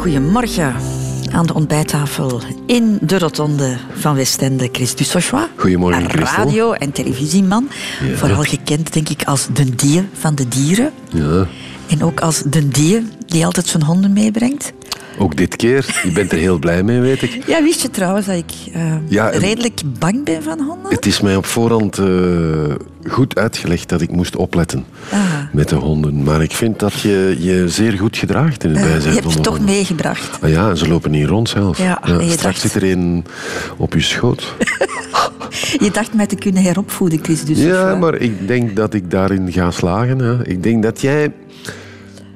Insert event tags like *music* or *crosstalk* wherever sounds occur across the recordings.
Goedemorgen. Aan de ontbijttafel in de rotonde van Westende, Chris Dussochois. Goedemorgen, Christel. Radio- en televisieman. Vooral gekend, denk ik, als de dier van de dieren. Ja, En ook als de dier die altijd zijn honden meebrengt. Ook dit keer. Je bent er heel blij mee, weet ik. Ja, wist je trouwens dat ik eh, Ja, redelijk bang ben van honden? Het is mij op voorhand eh, goed uitgelegd dat ik moest opletten Ah. met de honden. Maar ik vind dat je je zeer goed gedraagt in het Eh, bijzijn je hebt van ze toch honden. meegebracht. Ah ja, en ze lopen niet rond zelf. Ja, je straks dacht- zit er een op je schoot. *laughs* Je dacht mij te kunnen heropvoeden, Chris Dussochois. Ja, maar ik denk dat ik daarin ga slagen. Hè. Ik denk dat jij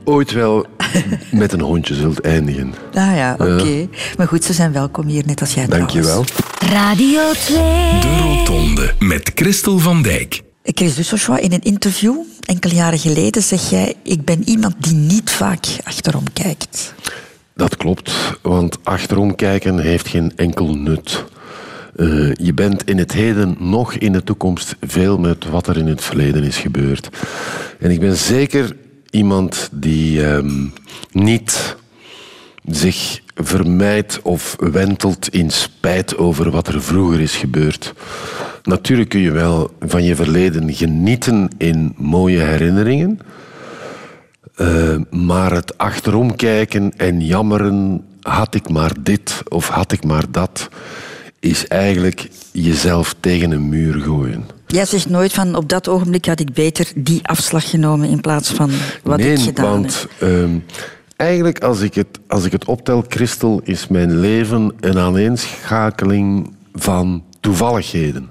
ooit wel *laughs* met een hondje zult eindigen. Ah ja, oké. Maar goed, ze zijn welkom hier, net als jij Dank je wel. Radio 2. De Rotonde met Christel van Dijk. Chris Dussochois, in een interview enkele jaren geleden zeg jij... ik ben iemand die niet vaak achterom kijkt. Dat klopt, want achterom kijken heeft geen enkel nut. Eh, je bent in het heden nog in de toekomst veel met wat er in het verleden is gebeurd. En ik ben zeker iemand die ehm, niet zich vermijdt of wentelt in spijt over wat er vroeger is gebeurd. Natuurlijk kun je wel van je verleden genieten in mooie herinneringen. Eh, maar het achterom kijken en jammeren, had ik maar dit of had ik maar dat, is eigenlijk jezelf tegen een muur gooien. Jij zegt nooit van op dat ogenblik had ik beter die afslag genomen in plaats van wat nee, ik gedaan want heb. ehm, eigenlijk als ik, het, als ik het optel, Christel, is mijn leven een aaneenschakeling van toevalligheden.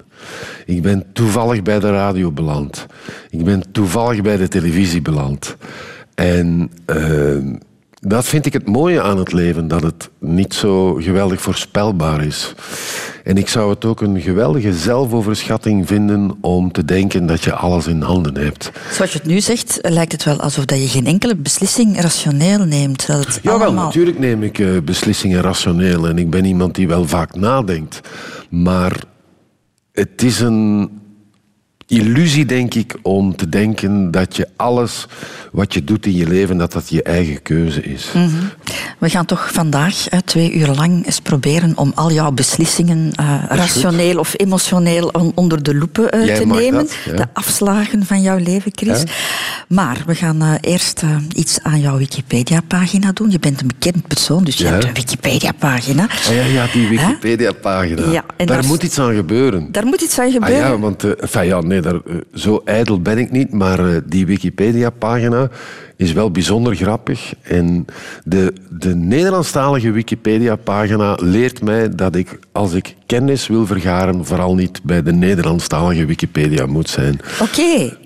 Ik ben toevallig bij de radio beland. Ik ben toevallig bij de televisie beland. En ehm, dat vind ik het mooie aan het leven, dat het niet zo geweldig voorspelbaar is. En ik zou het ook een geweldige zelfoverschatting vinden om te denken dat je alles in handen hebt. Zoals je het nu zegt, lijkt het wel alsof dat je geen enkele beslissing rationeel neemt. Dat het Jawel, allemaal... natuurlijk neem ik eh, beslissingen rationeel en ik ben iemand die wel vaak nadenkt. Maar het is een illusie, denk ik, om te denken dat je alles wat je doet in je leven, dat dat je eigen keuze is. Mhm. We gaan toch vandaag twee uur lang eens proberen om al jouw beslissingen eh, rationeel of emotioneel on- onder de loepen eh, te nemen. dat, ja. De afslagen van jouw leven, Chris. Maar we gaan eh, eerst iets aan jouw Wikipedia-pagina doen. Je bent een bekend persoon, dus je hebt een Wikipedia-pagina. Ah ja, ja, die Wikipedia-pagina. Daar moet iets aan gebeuren. Daar moet iets aan Ah gebeuren. ja, want enfin, ja, nee, eh, zo ijdel ben ik niet, maar eh, die Wikipedia-pagina is wel bijzonder grappig. En de, de Nederlandstalige Wikipedia-pagina leert mij dat ik, als ik kennis wil vergaren, vooral niet bij de Nederlandstalige Wikipedia moet zijn. Oké,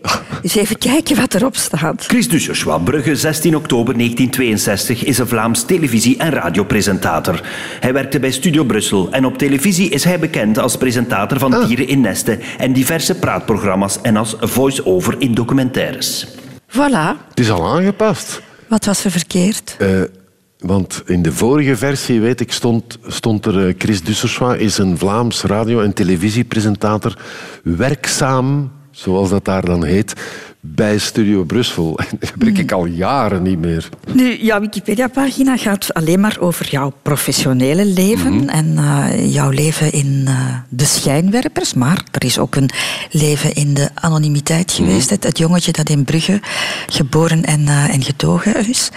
eens even kijken wat erop staat. Chris Dusserschwa, Brugge 16 oktober 1962, is een Vlaams televisie- en radiopresentator. Hij werkte bij Studio Brussel en op televisie is hij bekend als presentator van Dieren in Nesten en diverse praatprogramma's en als voice-over in documentaires. Voilà, Het is al aangepast. wat was er verkeerd? Eh, want in de vorige versie, weet ik, stond, stond er... eh, Chris Dussersois is een Vlaams radio- en televisiepresentator. Werkzaam, zoals dat daar dan heet, bij Studio Brussel. *laughs* Dat gebruik ik al jaren niet meer. Nu, jouw Wikipedia-pagina gaat alleen maar over jouw professionele leven en eh, jouw leven in eh, de schijnwerpers. Maar er is ook een leven in de anonimiteit geweest. Het, het jongetje dat in Brugge geboren en, eh, en getogen is.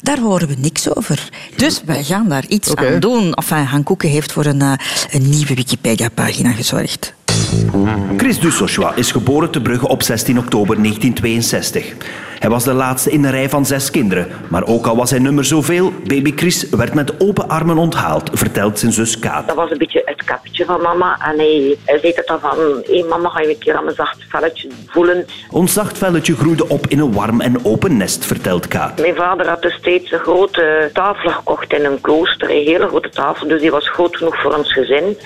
Daar horen we niks over. Dus wij gaan daar iets aan doen. Enfin, Han Koeken heeft voor een, een nieuwe Wikipedia-pagina gezorgd. Chris Dusserschwa is geboren te Brugge op 16 oktober 1962. Hij was de laatste in een rij van zes kinderen. Maar ook al was hij nummer zoveel, baby Chris werd met open armen onthaald, vertelt zijn zus Kaat. Dat was een beetje het kapje van mama. En hij, hij zei het dan van, hé mama, ga je een keer aan mijn zacht velletje voelen. Ons zacht velletje groeide op in een warm en open nest, vertelt Kaat. Mijn vader had destijds een grote tafel gekocht in een klooster. Een hele grote tafel, dus die was groot genoeg voor ons gezin.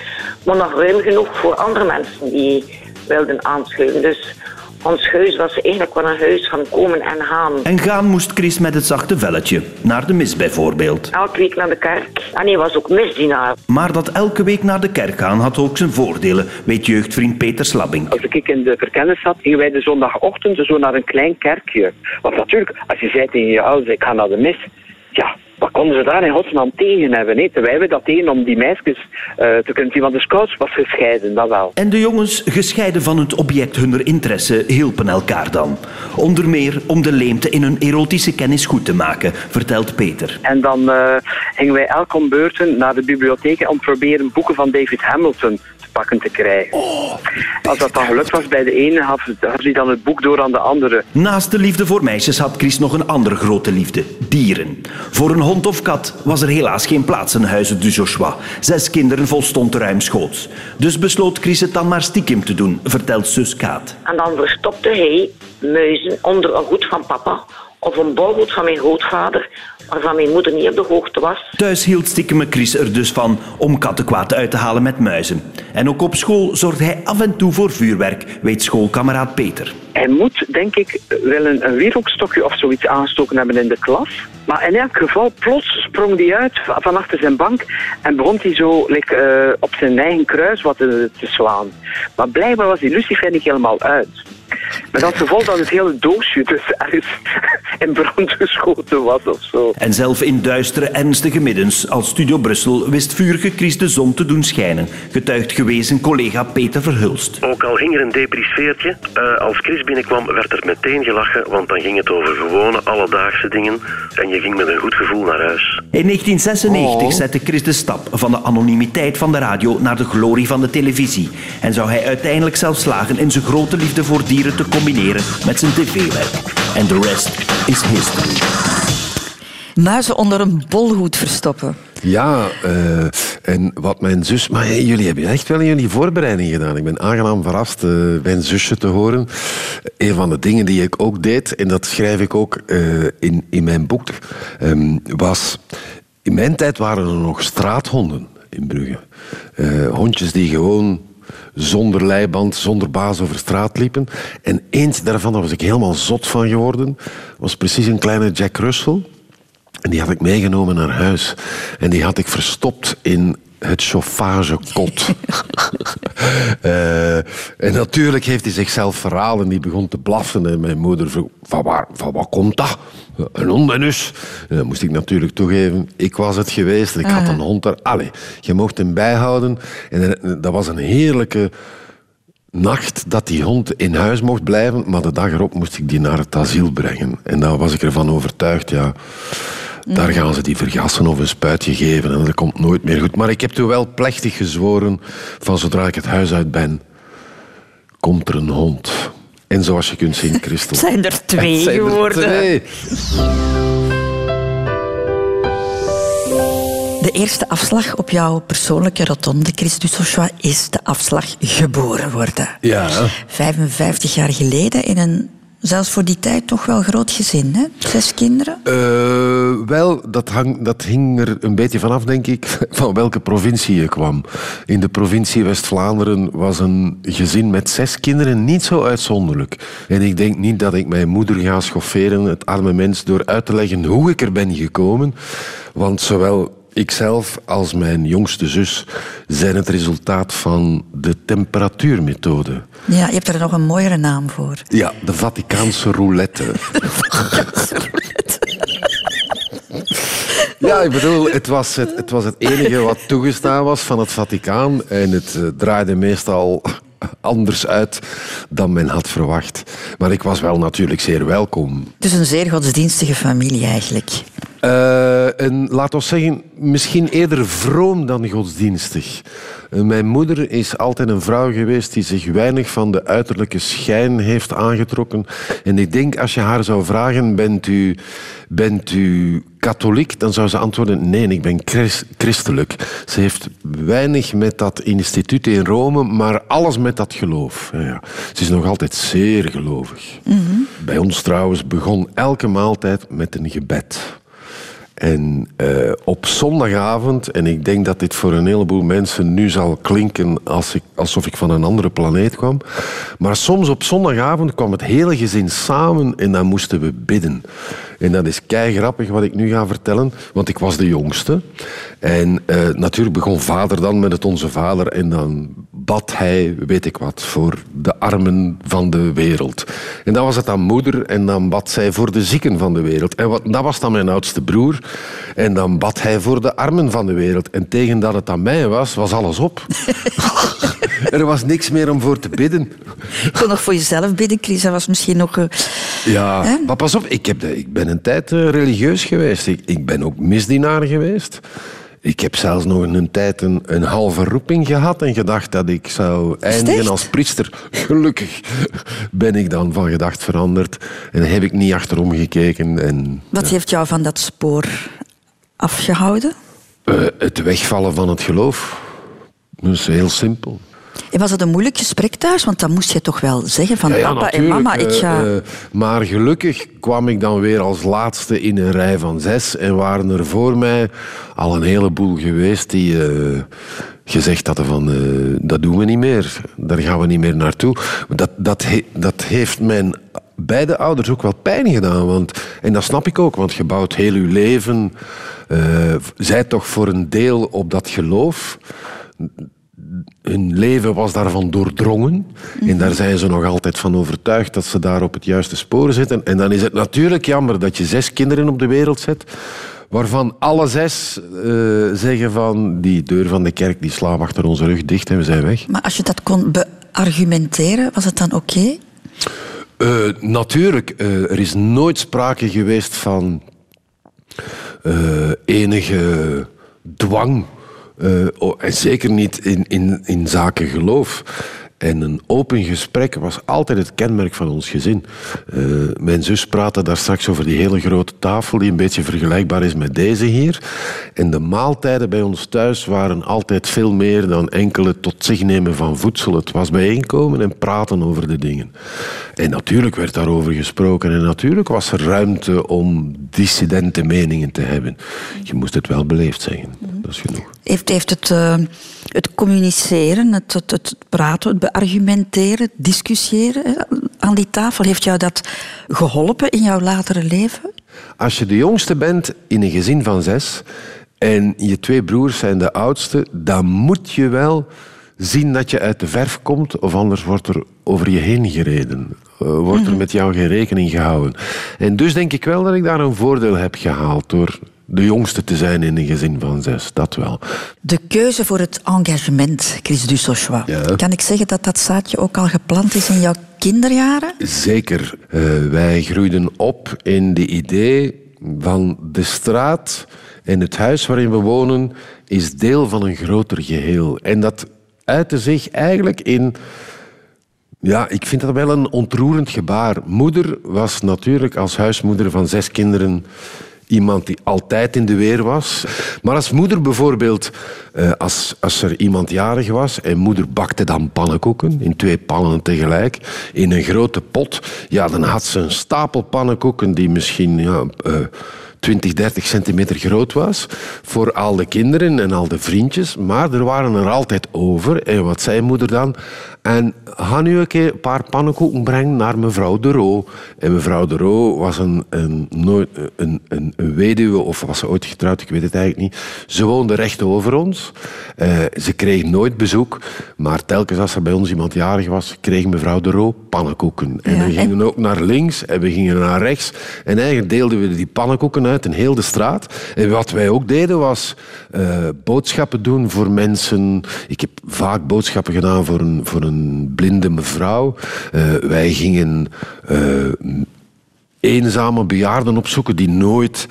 Maar nog ruim genoeg voor andere mensen die wilden aanschuiven. Dus ons huis was eigenlijk wel een huis van komen en gaan. En gaan moest Chris met het zachte velletje, naar de mis bijvoorbeeld. Elke week naar de kerk. En hij was ook misdienaar. Maar dat elke week naar de kerk gaan had ook zijn voordelen, weet jeugdvriend Peter Slabbing. Als ik in de verkennis zat, gingen wij de zondagochtend zo naar een klein kerkje. Want natuurlijk, als je zei tegen je ouders, ik ga naar de mis, ja, wat konden ze daar in godsnaam tegen hebben? Hè? Terwijl we dat deden om die meisjes eh, te kunnen zien, want de scouts was gescheiden, dat wel. En de jongens, gescheiden van het object hunner interesse, hielpen elkaar dan. Onder meer om de leemte in hun erotische kennis goed te maken, vertelt Peter. En dan eh, gingen wij elk om beurten naar de bibliotheek om te proberen boeken van David Hamilton pakken te krijgen. Als dat dan gelukt was bij de ene, gaf gaf hij dan het boek door aan de andere. Naast de liefde voor meisjes had Chris nog een andere grote liefde: dieren. Voor een hond of kat was er helaas geen plaats in huizen du Joshua. Zes kinderen volstond ruimschoots. Dus besloot Chris het dan maar stiekem te doen, vertelt zus Kaat. En dan verstopte hij muizen onder een hoed van papa of een bolhoed van mijn grootvader, waarvan mijn moeder niet op de hoogte was. Thuis hield stiekeme Chris er dus van om kattenkwaad uit te halen met muizen. En ook op school zorgde hij af en toe voor vuurwerk, weet schoolkameraad Peter. Hij moet, denk ik, wel een, een wierookstokje of zoiets aangestoken hebben in de klas. Maar in elk geval, plots sprong hij uit va- van achter zijn bank en begon hij zo like, eh, op zijn eigen kruis wat te, te slaan. Maar blijkbaar was die lucifer niet helemaal uit. Met als gevolg dat het hele doosje dus ergens *laughs* in brand geschoten was of zo. En zelf in duistere, ernstige middens als Studio Brussel wist vurige Chris de zon te doen schijnen, getuigt gewezen collega Peter Verhulst. Ook al ging er een depri-sfeertje, eh, als Chris binnenkwam werd er meteen gelachen, want dan ging het over gewone alledaagse dingen en je ging met een goed gevoel naar huis. In 1996 zette Chris de stap van de anonimiteit van de radio naar de glorie van de televisie. En zou hij uiteindelijk zelfs slagen in zijn grote liefde voor dieren te combineren met zijn tv-werk. En de rest is history. Muizen onder een bolhoed verstoppen. Ja, eh, en wat mijn zus... Maar jullie hebben echt wel in jullie voorbereiding gedaan. Ik ben aangenaam verrast eh, mijn zusje te horen. Een van de dingen die ik ook deed, en dat schrijf ik ook eh, in, in mijn boek, ehm, was... In mijn tijd waren er nog straathonden in Brugge. Hondjes die gewoon zonder leiband, zonder baas over straat liepen. En eentje daarvan, daar was ik helemaal zot van geworden, was precies een kleine Jack Russell. En die had ik meegenomen naar huis. En die had ik verstopt in het chauffagekot. *laughs* Eh, en natuurlijk heeft hij zichzelf verraden. Die begon te blaffen. En mijn moeder vroeg, van, waar, van wat komt dat? Een hond en. En dan moest ik natuurlijk toegeven, ik was het geweest. Ik had een hond er. Allee, je mocht hem bijhouden. En dat was een heerlijke nacht dat die hond in huis mocht blijven, maar de dag erop moest ik die naar het asiel brengen. En daar was ik ervan overtuigd, ja, daar gaan ze die vergassen of een spuitje geven en dat komt nooit meer goed. Maar ik heb toen wel plechtig gezworen van zodra ik het huis uit ben, komt er een hond. En zoals je kunt zien, Christel... *laughs* Het zijn er twee het zijn er geworden. twee. De eerste afslag op jouw persoonlijke rotonde, Chris Dussochois, is de afslag geboren worden. Ja. 55 jaar geleden in een, zelfs voor die tijd, toch wel groot gezin, hè? Zes kinderen. Eh, wel, dat, hang, dat hing er een beetje vanaf, denk ik, *laughs* van welke provincie je kwam. In de provincie West-Vlaanderen was een gezin met zes kinderen niet zo uitzonderlijk. En ik denk niet dat ik mijn moeder ga schofferen, het arme mens, door uit te leggen hoe ik er ben gekomen. Want zowel ikzelf als mijn jongste zus zijn het resultaat van de temperatuurmethode. Ja, je hebt er nog een mooiere naam voor. Ja, de Vaticaanse roulette. *laughs* *laughs* Ja, ik bedoel, het was het, het was het enige wat toegestaan was van het Vaticaan. En het eh, draaide meestal anders uit dan men had verwacht. Maar ik was wel natuurlijk zeer welkom. Dus een zeer godsdienstige familie eigenlijk. Eh, en laat ons zeggen, misschien eerder vroom dan godsdienstig. Eh, mijn moeder is altijd een vrouw geweest die zich weinig van de uiterlijke schijn heeft aangetrokken. En ik denk, als je haar zou vragen, bent u, bent u katholiek? Dan zou ze antwoorden, nee, ik ben chris- christelijk. Ze heeft weinig met dat instituut in Rome, maar alles met dat geloof. Ja, ja. Ze is nog altijd zeer gelovig. Bij ons trouwens begon elke maaltijd met een gebed. En eh, op zondagavond, en ik denk dat dit voor een heleboel mensen nu zal klinken als ik, alsof ik van een andere planeet kwam. Maar soms op zondagavond kwam het hele gezin samen en dan moesten we bidden. En dat is kei grappig wat ik nu ga vertellen, want ik was de jongste. En eh, natuurlijk begon vader dan met het Onze Vader en dan bad hij, weet ik wat, voor de armen van de wereld. En dan was het aan moeder en dan bad zij voor de zieken van de wereld. En wat, dat was dan mijn oudste broer. En dan bad hij voor de armen van de wereld. En tegen dat het aan mij was, was alles op. *laughs* er was niks meer om voor te bidden. Kon nog voor jezelf bidden, Chris. Dat was misschien nog... eh, Ja, maar pas op, ik, heb de, ik ben een tijd eh, religieus geweest. Ik, ik ben ook misdienaar geweest. Ik heb zelfs nog een tijd een, een halve roeping gehad en gedacht dat ik zou eindigen als priester. Gelukkig ben ik dan van gedacht veranderd en heb ik niet achterom gekeken. En, Wat heeft jou van dat spoor afgehouden? eh, het wegvallen van het geloof. Dat is heel simpel. En was het een moeilijk gesprek thuis? Want dan moest je toch wel zeggen van Ja, ja, papa en mama, ik eh, ga... eh, maar gelukkig kwam ik dan weer als laatste in een rij van zes. En waren er voor mij al een heleboel geweest die eh, gezegd hadden van... eh, dat doen we niet meer, daar gaan we niet meer naartoe. Dat, dat, he- dat heeft mijn beide ouders ook wel pijn gedaan. Want, en dat snap ik ook, want je bouwt heel je leven... eh zij toch voor een deel op dat geloof hun leven was daarvan doordrongen. En daar zijn ze nog altijd van overtuigd dat ze daar op het juiste spoor zitten. En dan is het natuurlijk jammer dat je zes kinderen op de wereld zet, waarvan alle zes eh, zeggen van die deur van de kerk die slaat achter onze rug dicht en we zijn weg. Maar als je dat kon beargumenteren, was het dan oké? Eh, natuurlijk, eh, er is nooit sprake geweest van enige dwang. Eh, oh, en zeker niet in, in, in zaken geloof. En een open gesprek was altijd het kenmerk van ons gezin. Eh, mijn zus praatte daar straks over die hele grote tafel, die een beetje vergelijkbaar is met deze hier. En de maaltijden bij ons thuis waren altijd veel meer dan enkele tot zich nemen van voedsel. Het was bijeenkomen en praten over de dingen. En natuurlijk werd daarover gesproken. En natuurlijk was er ruimte om dissidente meningen te hebben. Je moest het wel beleefd zeggen. Dat is genoeg. Heeft, heeft het, eh, het communiceren, het, het, het praten, beargumenteren, het discussiëren aan die tafel, heeft jou dat geholpen in jouw latere leven? Als je de jongste bent in een gezin van zes en je twee broers zijn de oudste, dan moet je wel zien dat je uit de verf komt, of anders wordt er over je heen gereden. Eh, wordt er met jou geen rekening gehouden. En dus denk ik wel dat ik daar een voordeel heb gehaald door de jongste te zijn in een gezin van zes. Dat wel. De keuze voor het engagement, Chris Dussochois. Ja. Kan ik zeggen dat dat zaadje ook al geplant is in jouw kinderjaren? Zeker. Eh, wij groeiden op in de idee van de straat en het huis waarin we wonen is deel van een groter geheel. En dat uitte zich eigenlijk in... Ja, ik vind dat wel een ontroerend gebaar. Moeder was natuurlijk als huismoeder van zes kinderen iemand die altijd in de weer was. Maar als moeder bijvoorbeeld, eh, als, als er iemand jarig was en moeder bakte dan pannenkoeken in twee pannen tegelijk, in een grote pot, ja, dan had ze een stapel pannenkoeken die misschien ja, eh, 20, 30 centimeter groot was voor al de kinderen en al de vriendjes. Maar er waren er altijd over. En wat zei moeder dan? En ga nu een keer een paar pannenkoeken brengen naar mevrouw de Roo. En mevrouw de Roo was een, een, een, een, weduwe, of was ze ooit getrouwd, ik weet het eigenlijk niet. Ze woonde recht over ons. Eh, ze kreeg nooit bezoek. Maar telkens als er bij ons iemand jarig was, kreeg mevrouw de Roo pannenkoeken. En Ja, we gingen ook naar links en we gingen naar rechts. En eigenlijk deelden we die pannenkoeken uit in heel de straat. En wat wij ook deden was eh, boodschappen doen voor mensen. Ik heb vaak boodschappen gedaan voor een, voor een blinde mevrouw. Eh, wij gingen eh, eenzame bejaarden opzoeken die nooit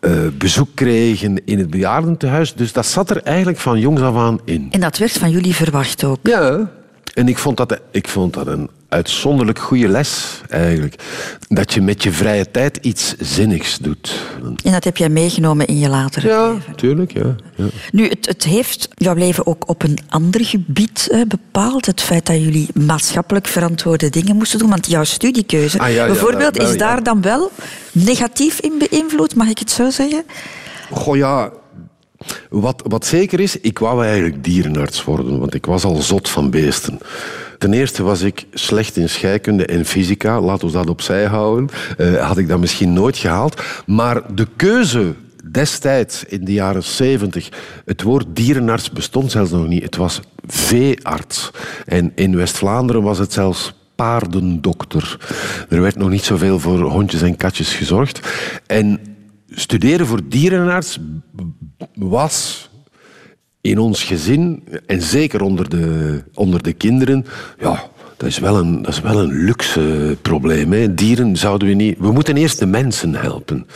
eh, bezoek kregen in het bejaardentehuis. Dus dat zat er eigenlijk van jongs af aan in. En dat werd van jullie verwacht ook. Ja. En ik vond, dat, ik vond dat een uitzonderlijk goede les, eigenlijk. Dat je met je vrije tijd iets zinnigs doet. En dat heb jij meegenomen in je latere Ja, leven. tuurlijk, ja. ja. Nu, het, het heeft jouw leven ook op een ander gebied eh, bepaald. Het feit dat jullie maatschappelijk verantwoorde dingen moesten doen. Want jouw studiekeuze, Ah, ja, ja, bijvoorbeeld, is ja. daar dan wel negatief in beïnvloed, mag ik het zo zeggen? Goh, ja... Wat, wat zeker is, ik wou eigenlijk dierenarts worden, want ik was al zot van beesten. Ten eerste was ik slecht in scheikunde en fysica. Laten we dat opzij houden. Uh, had ik dat misschien nooit gehaald. Maar de keuze destijds, in de jaren 70, het woord dierenarts bestond zelfs nog niet. Het was veearts. En in West-Vlaanderen was het zelfs paardendokter. Er werd nog niet zoveel voor hondjes en katjes gezorgd. En studeren voor dierenarts was in ons gezin, en zeker onder de, onder de kinderen, ja, dat is wel een, dat is wel een luxe probleem. Hè. Dieren zouden we niet... We moeten eerst de mensen helpen.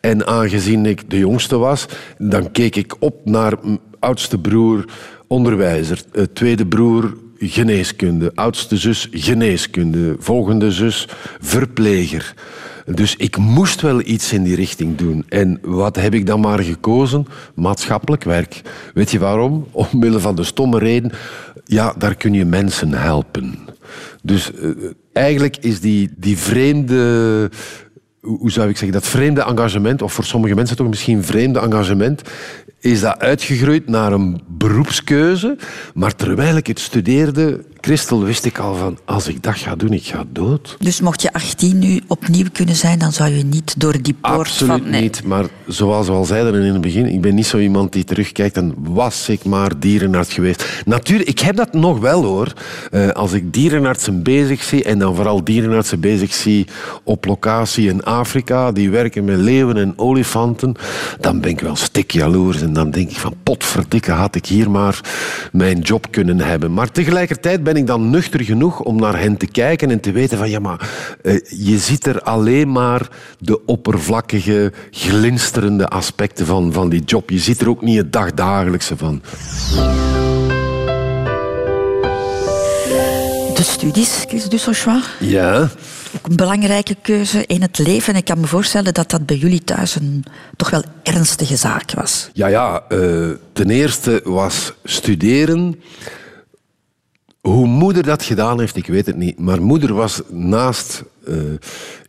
En aangezien ik de jongste was, dan keek ik op naar oudste broer onderwijzer, eh, tweede broer geneeskunde, oudste zus geneeskunde, volgende zus verpleger. Dus ik moest wel iets in die richting doen. En wat heb ik dan maar gekozen? Maatschappelijk werk. Weet je waarom? Omwille van de stomme reden, ja, daar kun je mensen helpen. Dus uh, eigenlijk is die, die vreemde hoe zou ik zeggen, dat vreemde engagement, of voor sommige mensen toch misschien vreemde engagement, is dat uitgegroeid naar een beroepskeuze. Maar terwijl ik het studeerde, Christel, wist ik al van, als ik dat ga doen, ik ga dood. Dus mocht je 18 nu opnieuw kunnen zijn, dan zou je niet door die poort Absoluut van... Nee. niet, maar zoals we al zeiden in het begin, ik ben niet zo iemand die terugkijkt en was ik maar dierenarts geweest. Natuurlijk, ik heb dat nog wel hoor. Uh, als ik dierenartsen bezig zie, en dan vooral dierenartsen bezig zie op locatie in Afrika, die werken met leeuwen en olifanten, dan ben ik wel stik jaloers en dan denk ik van potverdikke, had ik hier maar mijn job kunnen hebben. Maar tegelijkertijd ben ik dan nuchter genoeg om naar hen te kijken en te weten van ja, maar uh, je ziet er alleen maar de oppervlakkige, glinsterende aspecten van, van die job. Je ziet er ook niet het dagdagelijkse van. De studies, Chris Dussochois. Ja. Ook een belangrijke keuze in het leven. En ik kan me voorstellen dat dat bij jullie thuis een toch wel ernstige zaak was. Ja, ja. Uh, ten eerste was studeren hoe moeder dat gedaan heeft, ik weet het niet. Maar moeder was naast uh,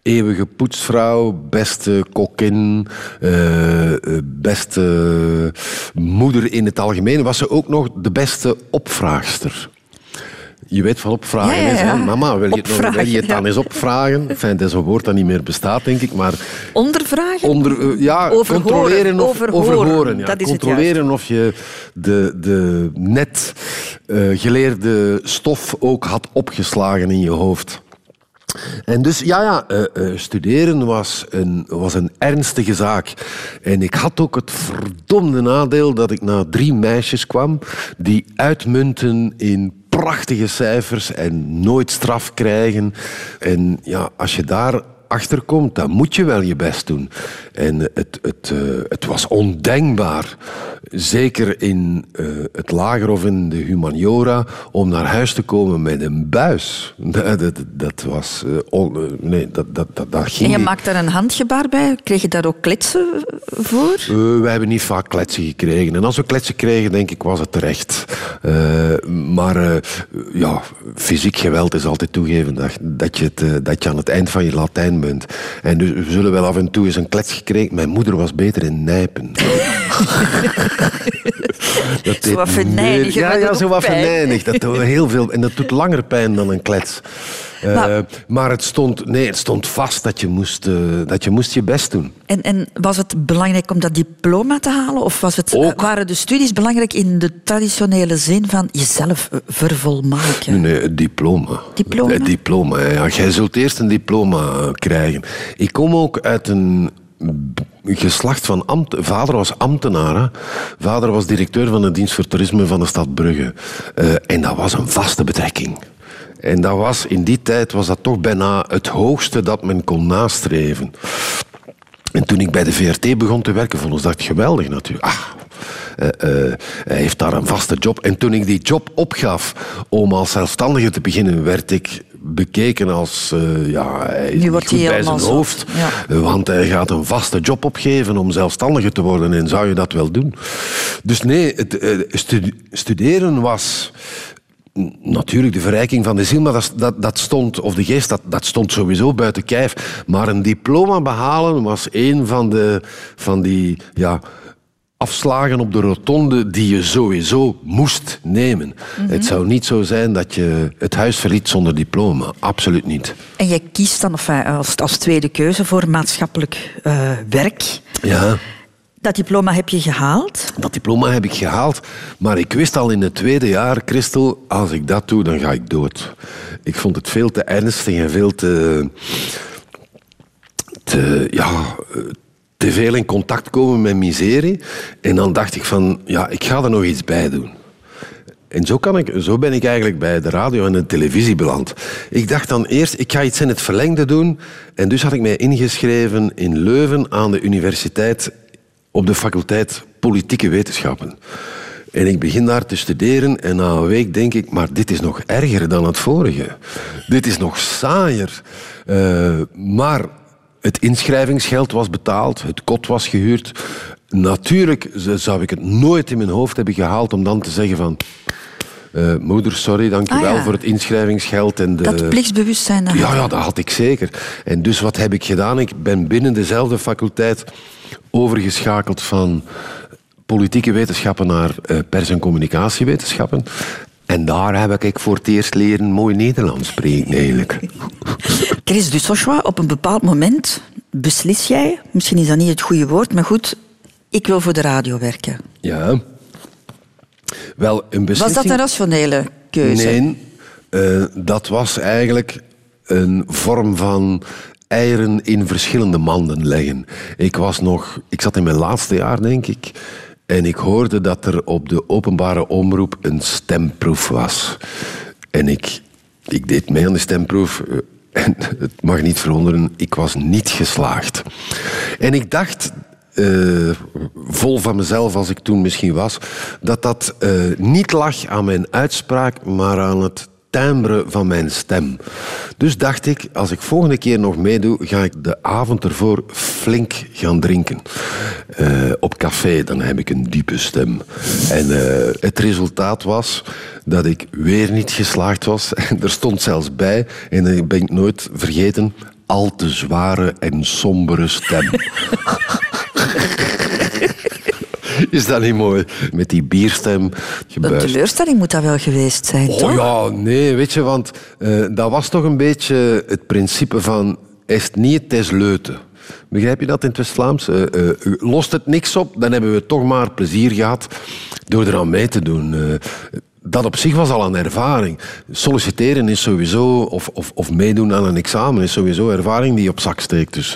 eeuwige poetsvrouw, beste kokkin, uh, beste moeder in het algemeen, was ze ook nog de beste opvraagster. Je weet van opvragen ja, ja, ja. is, mama, wil je, het, nog, wil je het dan eens opvragen? Enfin, dat is een woord dat niet meer bestaat, denk ik, maar... Ondervragen? Onder, uh, ja, overhoren. controleren of... Overhoren, overhoren ja. dat is controleren of je de, de net uh, geleerde stof ook had opgeslagen in je hoofd. En dus, ja, ja, uh, uh, studeren was een, was een ernstige zaak. En ik had ook het verdomde nadeel dat ik na drie meisjes kwam die uitmunten in prachtige cijfers en nooit straf krijgen. En ja, als je daar achterkomt, dan moet je wel je best doen. En het, het, uh, het was ondenkbaar, zeker in uh, het lager of in de humaniora, om naar huis te komen met een buis. *laughs* Dat, dat, dat was... Uh, on, nee, dat, dat, dat, dat ging En je maakt daar een handgebaar bij. Kreeg je daar ook kletsen voor? Wij hebben niet vaak kletsen gekregen. En als we kletsen kregen, denk ik, was het terecht. Maar ja, fysiek geweld is altijd toegeven dat, dat, je het, dat je aan het eind van je Latijn bent. En dus we zullen wel af en toe eens een klets gekregen. Mijn moeder was beter in nijpen. *laughs* dat zo wat venijnig. Ja, ja, zo wat. Dat doet heel veel. En dat doet langer pijn dan een klets. Uh, maar, maar, het stond, nee, het stond vast dat je moest, uh, dat je, moest je best doen. En, en, was het belangrijk om dat diploma te halen? Of was het, uh, waren de studies belangrijk in de traditionele zin van jezelf vervolmaken? Nee, nee het diploma. Diploma? Het diploma, ja. Jij zult eerst een diploma krijgen. Ik kom ook uit een geslacht van ambt. Vader was ambtenaar. Hè? Vader was directeur van de dienst voor toerisme van de stad Brugge. Uh, en dat was een vaste betrekking. En dat was, in die tijd was dat toch bijna het hoogste dat men kon nastreven. En toen ik bij de VRT begon te werken, vond ik dat geweldig natuurlijk. Ah, uh, uh, hij heeft daar een vaste job. En toen ik die job opgaf om als zelfstandige te beginnen, werd ik bekeken als uh, ja, hij is wordt goed hij bij zijn hoofd. Ja. Want hij gaat een vaste job opgeven om zelfstandige te worden. En zou je dat wel doen? Dus nee, het, stu studeren was natuurlijk de verrijking van de ziel, maar dat, dat, dat, stond, of de geest, dat, dat stond sowieso buiten kijf. Maar een diploma behalen was een van, de, van die ja, afslagen op de rotonde die je sowieso moest nemen. Het zou niet zo zijn dat je het huis verliet zonder diploma. Absoluut niet. En jij kiest dan als, als tweede keuze voor maatschappelijk eh, werk. Ja. Dat diploma heb je gehaald. Dat diploma heb ik gehaald, maar ik wist al in het tweede jaar, Christel, als ik dat doe, dan ga ik dood. Ik vond het veel te ernstig en veel te, te, ja, te veel in contact komen met miserie. En dan dacht ik van, ja, ik ga er nog iets bij doen. En zo, kan ik, zo ben ik eigenlijk bij de radio en de televisie beland. Ik dacht dan eerst, ik ga iets in het verlengde doen. En dus had ik mij ingeschreven in Leuven aan de universiteit op de faculteit Politieke Wetenschappen. En ik begin daar te studeren en na een week denk ik, maar dit is nog erger dan het vorige. Dit is nog saaier. Uh, maar het inschrijvingsgeld was betaald, het kot was gehuurd. Natuurlijk zou ik het nooit in mijn hoofd hebben gehaald om dan te zeggen van... Uh, moeder, sorry, dankjewel ah, ja. voor het inschrijvingsgeld. En de... Dat plichtsbewustzijn. Ja, ja, dat had ik zeker. En dus wat heb ik gedaan? Ik ben binnen dezelfde faculteit overgeschakeld van politieke wetenschappen naar uh, pers- en communicatiewetenschappen. En daar heb ik voor het eerst leren mooi Nederlands spreken, eigenlijk. *laughs* Chris Dussochois, op een bepaald moment beslis jij, misschien is dat niet het goede woord, maar goed, ik wil voor de radio werken. Ja. Wel, een beslissing... Was dat een rationele keuze? Nee, uh, dat was eigenlijk een vorm van eieren in verschillende manden leggen. Ik was nog, ik zat in mijn laatste jaar, denk ik. En ik hoorde dat er op de openbare omroep een stemproef was. En ik, ik deed mee aan de stemproef. eh, *laughs* En het mag niet verwonderen, ik was niet geslaagd. En ik dacht, uh, vol van mezelf als ik toen misschien was, dat dat uh, niet lag aan mijn uitspraak, maar aan het van mijn stem. Dus dacht ik, als ik volgende keer nog meedoe, ga ik de avond ervoor flink gaan drinken. Uh, op café, dan heb ik een diepe stem. En uh, het resultaat was dat ik weer niet geslaagd was. *laughs* Er stond zelfs bij, en dat ben ik nooit vergeten, al te zware en sombere stem. *laughs* Is dat niet mooi? Met die bierstem. Gebuist. Een teleurstelling moet dat wel geweest zijn, oh, toch? ja, nee, weet je, want uh, dat was toch een beetje het principe van... Is niet, het is leuten. Begrijp je dat in het West-Vlaams? Uh, uh, lost het niks op, dan hebben we toch maar plezier gehad door eraan mee te doen. Uh, dat op zich was al een ervaring. Solliciteren is sowieso, of, of, of meedoen aan een examen, is sowieso ervaring die op zak steekt. Dus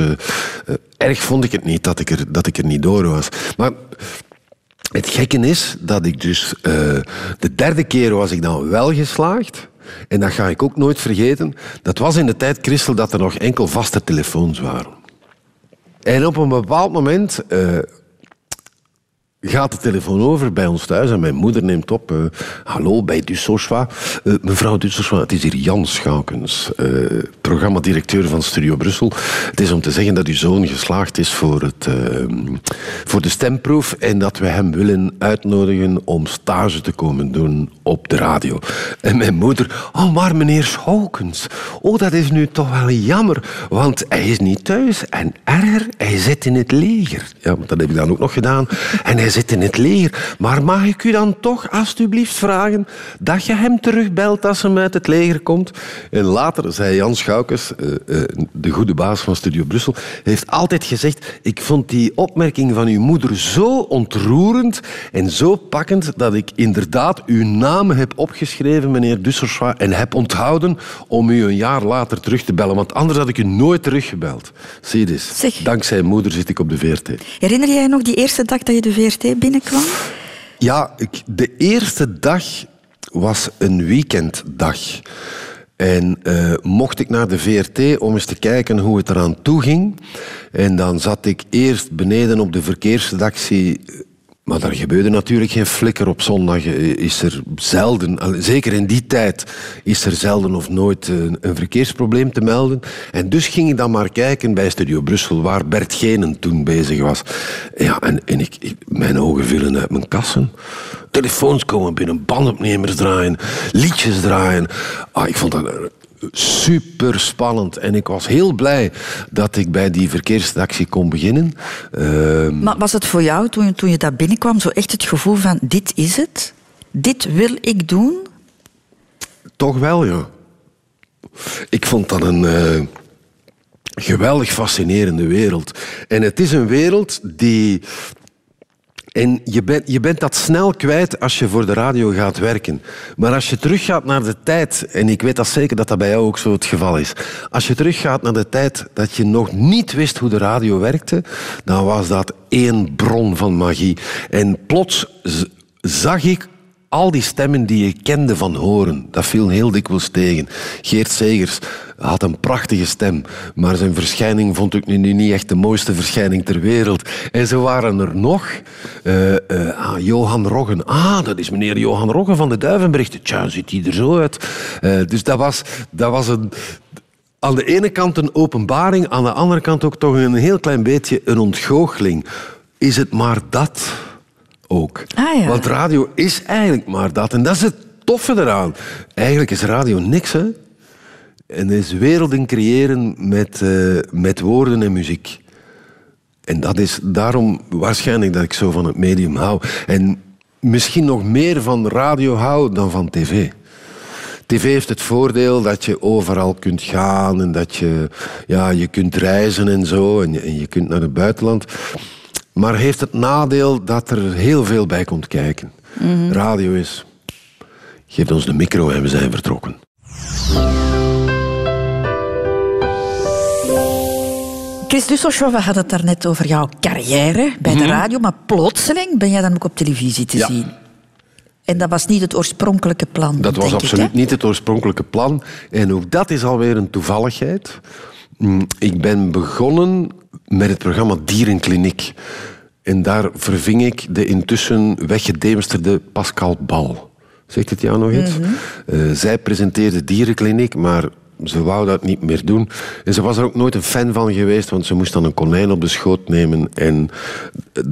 erg vond ik het niet dat ik er, dat ik er niet door was. Maar het gekke is dat ik dus... Uh, de derde keer was ik dan wel geslaagd. En dat ga ik ook nooit vergeten. Dat was in de tijd, Christel, dat er nog enkel vaste telefoons waren. En op een bepaald moment uh, gaat de telefoon over bij ons thuis en mijn moeder neemt op. Uh, Hallo, bij Dussochwa. Uh, mevrouw Dussochwa, het is hier Jan Schoukens, uh, programmadirecteur van Studio Brussel. Het is om te zeggen dat uw zoon geslaagd is voor, het, voor de stemproef en dat we hem willen uitnodigen om stage te komen doen op de radio. En mijn moeder, oh maar meneer Schoukens, oh dat is nu toch wel jammer, want hij is niet thuis en erger, hij zit in het leger. Ja, dat heb ik dan ook nog gedaan. En hij zit in het leger. Maar mag ik u dan toch alstublieft vragen dat je hem terugbelt als hij uit het leger komt? En later zei Jan Schoukes, uh, uh, de goede baas van Studio Brussel, heeft altijd gezegd, ik vond die opmerking van uw moeder zo ontroerend en zo pakkend dat ik inderdaad uw naam heb opgeschreven, meneer Dusserswa, en heb onthouden om u een jaar later terug te bellen. Want anders had ik u nooit teruggebeld. Zie je. Zeg. Dankzij moeder zit ik op de VRT. Herinner jij nog die eerste dag dat je de VRT binnenkwam? Ja, ik, de eerste dag was een weekenddag. En uh, mocht ik naar de VRT om eens te kijken hoe het eraan toe ging. En dan zat ik eerst beneden op de verkeersredactie. Maar daar gebeurde natuurlijk geen flikker op zondag. Is er zelden, zeker in die tijd, is er zelden of nooit een, een verkeersprobleem te melden. En dus ging ik dan maar kijken bij Studio Brussel, waar Bert Genen toen bezig was. Ja, en, en ik, ik, mijn ogen vielen uit mijn kassen. telefoons komen binnen, bandopnemers draaien, liedjes draaien. Ah, ik vond dat eh, super spannend. En ik was heel blij dat ik bij die verkeersredactie kon beginnen. Ehm, Maar was het voor jou, toen je, toen je daar binnenkwam, zo echt het gevoel van dit is het? Dit wil ik doen? Toch wel, ja. Ik vond dat een eh, geweldig fascinerende wereld. En het is een wereld die. En je bent, je bent dat snel kwijt als je voor de radio gaat werken. Maar als je teruggaat naar de tijd, en ik weet dat zeker dat dat bij jou ook zo het geval is. Als je teruggaat naar de tijd dat je nog niet wist hoe de radio werkte, dan was dat één bron van magie. En plots zag ik al die stemmen die je kende van horen, dat viel heel dikwijls tegen. Geert Segers had een prachtige stem, maar zijn verschijning vond ik nu niet echt de mooiste verschijning ter wereld. En zo waren er nog. ah, Johan Roggen. Ah, dat is meneer Johan Roggen van de Duivenberichten. Tja, ziet hij er zo uit. Eh, dus dat was, dat was een... Aan de ene kant een openbaring, aan de andere kant ook toch een heel klein beetje een ontgoocheling. Is het maar dat ook? Ah, ja. Want radio is eigenlijk maar dat. En dat is het toffe eraan. Eigenlijk is radio niks, hè. En is werelden creëren met, eh, met woorden en muziek. En dat is daarom waarschijnlijk dat ik zo van het medium hou. En misschien nog meer van radio hou dan van tv. TV heeft het voordeel dat je overal kunt gaan en dat je, ja, je kunt reizen en zo en je, en je kunt naar het buitenland. Maar heeft het nadeel dat er heel veel bij komt kijken. Radio is, geef ons de micro en we zijn vertrokken. Chris Dusselschov, we hadden het daarnet over jouw carrière bij de radio, maar plotseling ben jij dan ook op televisie te Mhm. Ja. zien. En dat was niet het oorspronkelijke plan. Dat was ik, absoluut niet het oorspronkelijke plan. En ook dat is alweer een toevalligheid. Mm, Ik ben begonnen met het programma Dierenkliniek. En daar verving ik de intussen weggedemsterde Pascal Bal. Zegt het jou nog iets? Eh, zij presenteerde Dierenkliniek, maar ze wou dat niet meer doen. En ze was er ook nooit een fan van geweest, want ze moest dan een konijn op de schoot nemen en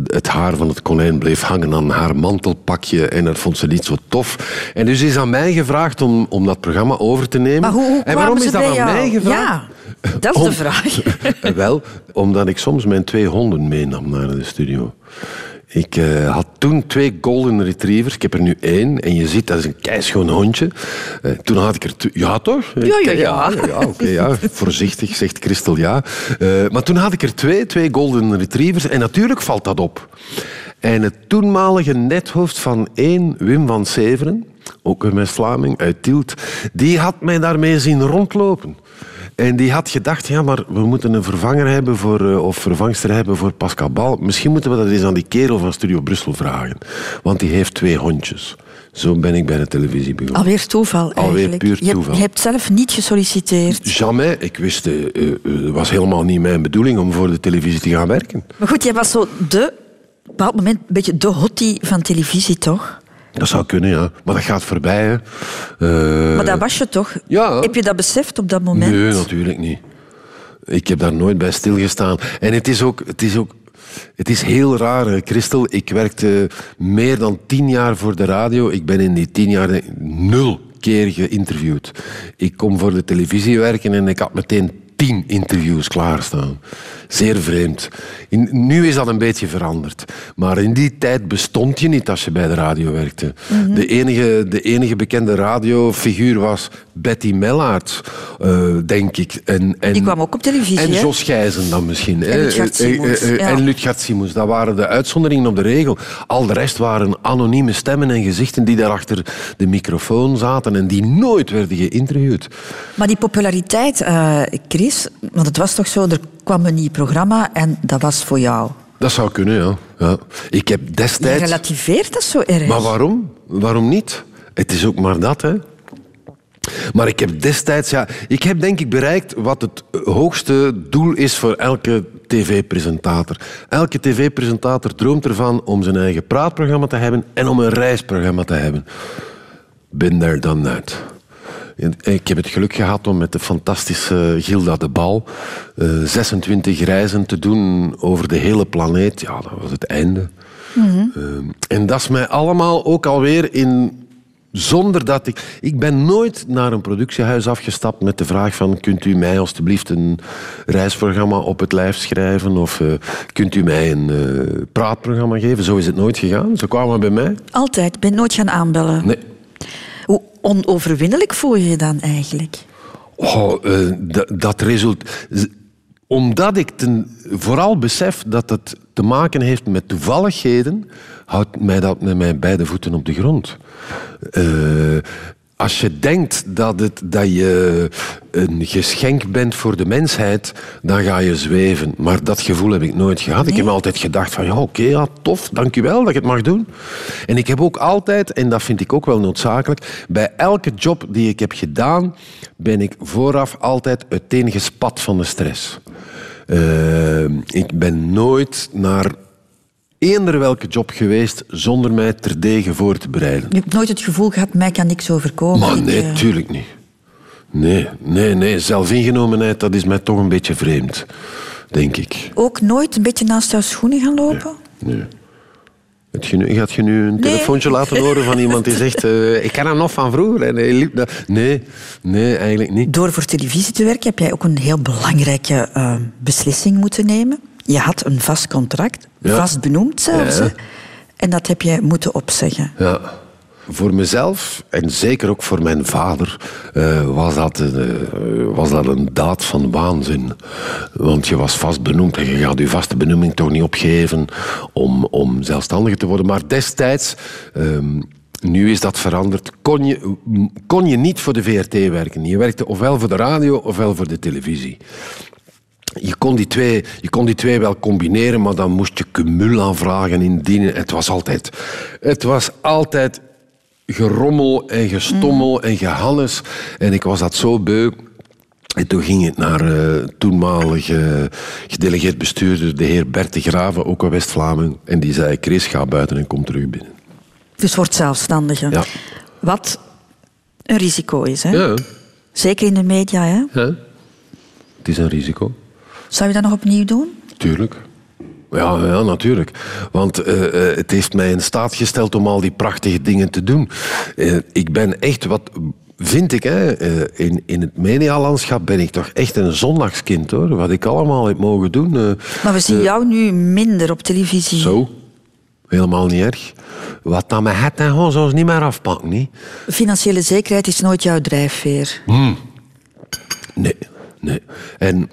het haar van het konijn bleef hangen aan haar mantelpakje en dat vond ze niet zo tof. En dus is aan mij gevraagd om, om dat programma over te nemen. Maar hoe, hoe en waarom is dat aan jou? mij gevraagd? Ja, dat is Om- de vraag. *laughs* Wel, omdat ik soms mijn twee honden meenam naar de studio. Ik eh, had toen twee golden retrievers. Ik heb er nu één. En je ziet, dat is een keischoon hondje. Eh, toen had ik er... Ja, toch? Ja, ja, ja. ja, ja. *laughs* Voorzichtig, zegt Christel, ja. Eh, maar toen had ik er twee, twee golden retrievers. En natuurlijk valt dat op. En het toenmalige nethoofd van één, Wim van Severen, ook een West-Vlaming uit Tielt, die had mij daarmee zien rondlopen. En die had gedacht, ja, maar we moeten een vervanger hebben voor, eh, of vervangster hebben voor Pascal Bal. Misschien moeten we dat eens aan die kerel van Studio Brussel vragen. Want die heeft twee hondjes. Zo ben ik bij de televisie begonnen. Alweer toeval Alweer puur toeval. Je, hebt zelf niet gesolliciteerd. Jamais. Ik wist, eh, eh, het was helemaal niet mijn bedoeling om voor de televisie te gaan werken. Maar goed, jij was zo de, op een bepaald moment een beetje de hottie van televisie, toch? Dat zou kunnen, ja. Maar dat gaat voorbij, hè. Eh, Maar dat was je toch? ja. Heb je dat beseft op dat moment? Nee, natuurlijk niet. Ik heb daar nooit bij stilgestaan. En het is ook... Het is ook het is heel raar, Christel. Ik werkte meer dan tien jaar voor de radio. Ik ben in die tien jaar nul keer geïnterviewd. Ik kom voor de televisie werken en ik had meteen tien interviews klaarstaan. Zeer vreemd. In, nu is dat een beetje veranderd. Maar in die tijd bestond je niet als je bij de radio werkte. Mhm. de, enige, de enige bekende radiofiguur was Betty Mellaert, eh, denk ik. En, en, Die kwam ook op televisie, En hè? Jos Gijzen dan misschien. En Eh, eh, Simons, eh, ja. En Simons. Dat waren de uitzonderingen op de regel. Al de rest waren anonieme stemmen en gezichten die daar achter de microfoon zaten en die nooit werden geïnterviewd. Maar die populariteit, eh, Chris, want het was toch zo, er kwam een nieuw programma en dat was voor jou. Dat zou kunnen, ja. ja. Ik heb Je destijds... relativeert dat zo erg. Maar waarom? Waarom niet? Het is ook maar dat, hè. Maar ik heb destijds, ja, ik heb denk ik bereikt wat het hoogste doel is voor elke tv-presentator. Elke tv-presentator droomt ervan om zijn eigen praatprogramma te hebben en om een reisprogramma te hebben. Been there, done that. Ik heb het geluk gehad om met de fantastische Gilda de Bal eh, 26 reizen te doen over de hele planeet. Ja, dat was het einde. Ehm, en dat is mij allemaal ook alweer in... Zonder dat ik... Ik ben nooit naar een productiehuis afgestapt met de vraag van... Kunt u mij alstublieft een reisprogramma op het lijf schrijven? Of eh, kunt u mij een eh, praatprogramma geven? Zo is het nooit gegaan. Ze kwamen bij mij. Altijd. Ik ben nooit gaan aanbellen. Nee. Hoe onoverwinnelijk voel je je dan eigenlijk? Oh, eh, dat, dat result... z- Omdat ik ten, vooral besef dat het te maken heeft met toevalligheden, houdt mij dat met mijn beide voeten op de grond. Eh, als je denkt dat, het, dat je een geschenk bent voor de mensheid, dan ga je zweven. Maar dat gevoel heb ik nooit gehad. Ik heb altijd gedacht van, ja, oké, ja, tof, dankjewel dat je het mag doen. En ik heb ook altijd, en dat vind ik ook wel noodzakelijk, bij elke job die ik heb gedaan, ben ik vooraf altijd uiteengespat van de stress. Eh, ik ben nooit naar eender welke job geweest zonder mij terdege voor te bereiden. Je hebt nooit het gevoel gehad, mij kan niks overkomen. Maar nee, eh, tuurlijk niet. Nee, nee, nee. Zelfingenomenheid, dat is mij toch een beetje vreemd, denk ik. Ook nooit een beetje naast jouw schoenen gaan lopen? Nee. Het nu- Gaat je nu een telefoontje laten horen van iemand die zegt... *laughs* eh, ik ken hem nog van vroeger. En hij liep. Nee, nee, eigenlijk niet. Door voor televisie te werken heb jij ook een heel belangrijke eh, beslissing moeten nemen. Je had een vast contract, Ja. vast benoemd zelfs. Ja. En dat heb jij moeten opzeggen. Ja. Voor mezelf, en zeker ook voor mijn vader, eh, was, dat, een, eh, was dat een daad van waanzin. Want je was vast benoemd en je gaat je vaste benoeming toch niet opgeven om, om zelfstandiger te worden. Maar destijds, ehm, nu is dat veranderd, kon je, kon je niet voor de VRT werken. Je werkte ofwel voor de radio ofwel voor de televisie. Je kon, die twee, je kon die twee wel combineren, maar dan moest je cumulaanvragen indienen. Het was altijd, het was altijd gerommel en gestommel en gehannes. En ik was dat zo beu. En toen ging het naar eh toenmalige gedelegeerd bestuurder, de heer Bert de Graven, ook een West-Vlaming. En die zei, Chris, ga buiten en kom terug binnen. Dus wordt zelfstandige. Ja. Wat een risico is. Hè? Ja, Zeker in de media. Hè? ja. het is een risico. Zou je dat nog opnieuw doen? Tuurlijk. Ja, ja, natuurlijk. Want eh, eh, het heeft mij in staat gesteld om al die prachtige dingen te doen. Eh, ik ben echt, wat vind ik, hè, in, in het medialandschap ben ik toch echt een zondagskind, hoor. Wat ik allemaal heb mogen doen. Maar we zien jou nu minder op televisie. zo. Helemaal niet erg. Wat dan met het en gewoon zoals niet meer afpakken, niet? Financiële zekerheid is nooit jouw drijfveer. Nee, nee. En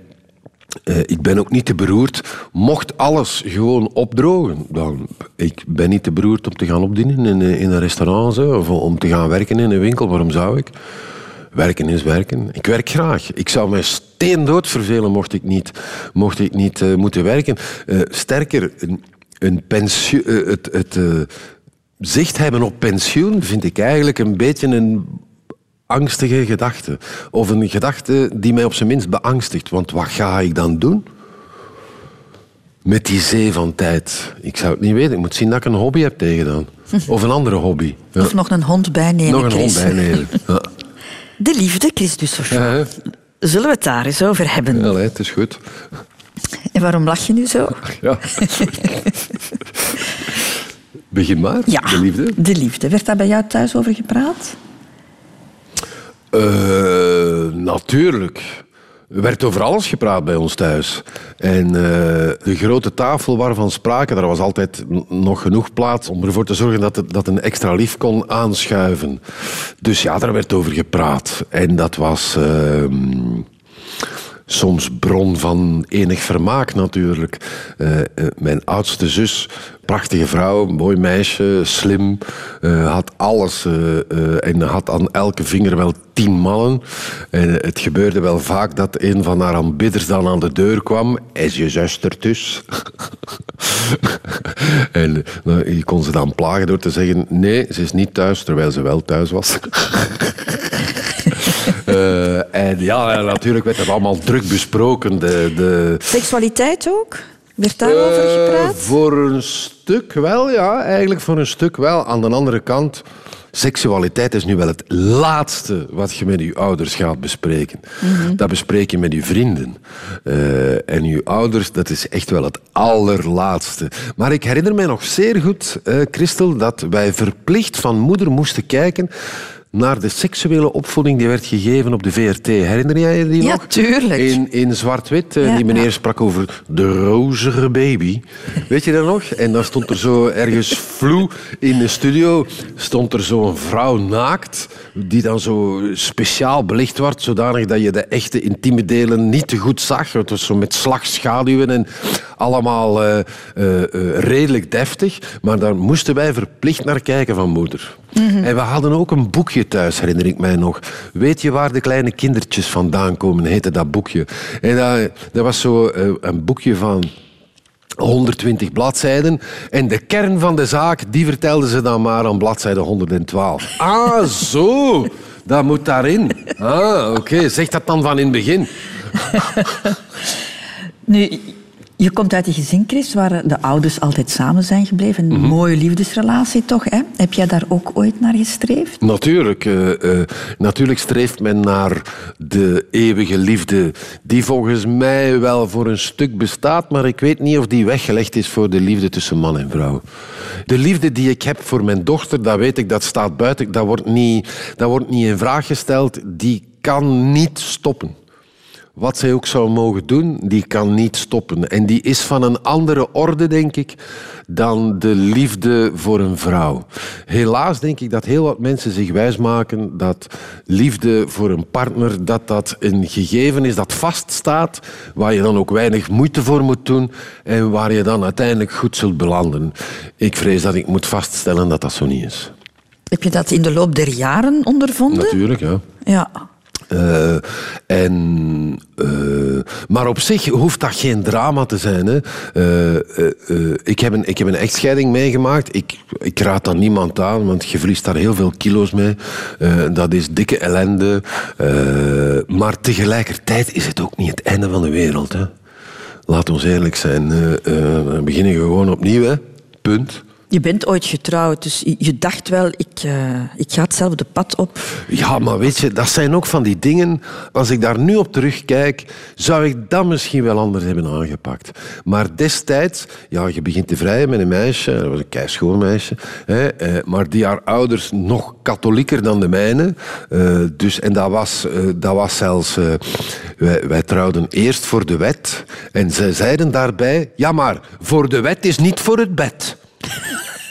eh, ik ben ook niet te beroerd. Mocht alles gewoon opdrogen, dan... Ik ben niet te beroerd om te gaan opdienen in, eh, in een restaurant of om te gaan werken in een winkel. Waarom zou ik? Werken is werken. Ik werk graag. Ik zou mij steendood vervelen mocht ik niet, mocht ik niet eh, moeten werken. Sterker, een, een pensioen... het... het zicht hebben op pensioen vind ik eigenlijk een beetje een angstige gedachte. Of een gedachte die mij op zijn minst beangstigt. Want wat ga ik dan doen? Met die zee van tijd. Ik zou het niet weten. Ik moet zien dat ik een hobby heb tegengedaan. *laughs* Of een andere hobby. Ja. Of nog een hond bijnemen, Nog een hond bijnemen. *laughs* Ja. De liefde, Chris Dussochon. Ja, hè? Zullen we het daar eens over hebben? Ja, het is goed. En waarom lach je nu zo? Ja. *laughs* Begin maar, Ja, de liefde. De liefde. Werd daar bij jou thuis over gepraat? Eh, natuurlijk. Er werd over alles gepraat bij ons thuis. En eh, de grote tafel waarvan sprake, daar was altijd nog genoeg plaats om ervoor te zorgen dat dat een extra lief kon aanschuiven. Dus ja, daar werd over gepraat. En dat was ehm, soms bron van enig vermaak natuurlijk. Eh, eh, mijn oudste zus, prachtige vrouw, mooi meisje, slim, eh, had alles en had aan elke vinger wel tien mannen. En het gebeurde wel vaak dat een van haar aanbidders dan aan de deur kwam. Is je zuster dus? *laughs* en nou, je kon ze dan plagen door te zeggen, nee, ze is niet thuis, terwijl ze wel thuis was. *laughs* Eh, en ja, natuurlijk werd dat allemaal druk besproken. De, de, Seksualiteit ook? Werd daarover eh, gepraat? voor een stuk wel, ja. Eigenlijk voor een stuk wel. Aan de andere kant, seksualiteit is nu wel het laatste wat je met je ouders gaat bespreken. Dat bespreek je met je vrienden. Eh, en je ouders, dat is echt wel het allerlaatste. Maar ik herinner mij nog zeer goed, eh, Christel, dat wij verplicht van moeder moesten kijken naar de seksuele opvoeding die werd gegeven op de VRT. Herinner jij je die Ja, nog? tuurlijk. In, in zwart-wit. eh, Ja, die meneer ja. sprak over de rozige baby. Weet je dat nog? En dan stond er zo ergens vloe in de studio... stond er zo'n vrouw naakt... die dan zo speciaal belicht werd... zodanig dat je de echte intieme delen niet te goed zag. Het was zo met slagschaduwen en allemaal eh, eh, eh, redelijk deftig. Maar daar moesten wij verplicht naar kijken van moeder. En we hadden ook een boekje thuis, herinner ik mij nog. Weet je waar de kleine kindertjes vandaan komen, heette dat boekje. En dat, dat was zo een boekje van 120 bladzijden. En de kern van de zaak, die vertelden ze dan maar aan bladzijde 112. Ah, zo! Dat moet daarin. Ah, oké. Zeg dat dan van in het begin. Nu, je komt uit een gezin, Chris, waar de ouders altijd samen zijn gebleven. Een Mhm. mooie liefdesrelatie toch, hè? Heb jij daar ook ooit naar gestreefd? Natuurlijk, eh, eh, natuurlijk streeft men naar de eeuwige liefde, die volgens mij wel voor een stuk bestaat, maar ik weet niet of die weggelegd is voor de liefde tussen man en vrouw. De liefde die ik heb voor mijn dochter, dat weet ik, dat staat buiten, dat wordt niet, dat wordt niet in vraag gesteld, die kan niet stoppen. Wat zij ook zou mogen doen, die kan niet stoppen. En die is van een andere orde, denk ik, dan de liefde voor een vrouw. Helaas denk ik dat heel wat mensen zich wijsmaken dat liefde voor een partner, dat dat een gegeven is dat vaststaat, waar je dan ook weinig moeite voor moet doen en waar je dan uiteindelijk goed zult belanden. Ik vrees dat ik moet vaststellen dat dat zo niet is. Heb je dat in de loop der jaren ondervonden? Natuurlijk, ja. Ja. Eh, en, eh, maar op zich hoeft dat geen drama te zijn. Hè. Eh, ik, heb een, ik heb een echtscheiding meegemaakt. Ik, ik raad dat niemand aan, want je verliest daar heel veel kilo's mee. Dat is dikke ellende. Maar tegelijkertijd is het ook niet het einde van de wereld. Hè. Laat ons eerlijk zijn. We beginnen gewoon opnieuw. Hè. Punt. Je bent ooit getrouwd, dus je- dacht wel, ik, eh, ik ga hetzelfde pad op. Ja, maar weet je, dat zijn ook van die dingen. Als ik daar nu op terugkijk, zou ik dat misschien wel anders hebben aangepakt. Maar destijds, ja, je begint te vrijen met een meisje, dat was een keischoon meisje, hè, eh, maar die haar ouders nog katholieker dan de mijne. eh, dus, en dat was, dat was zelfs, wij, wij trouwden eerst voor de wet. En zij zeiden daarbij, ja, maar voor de wet is niet voor het bed.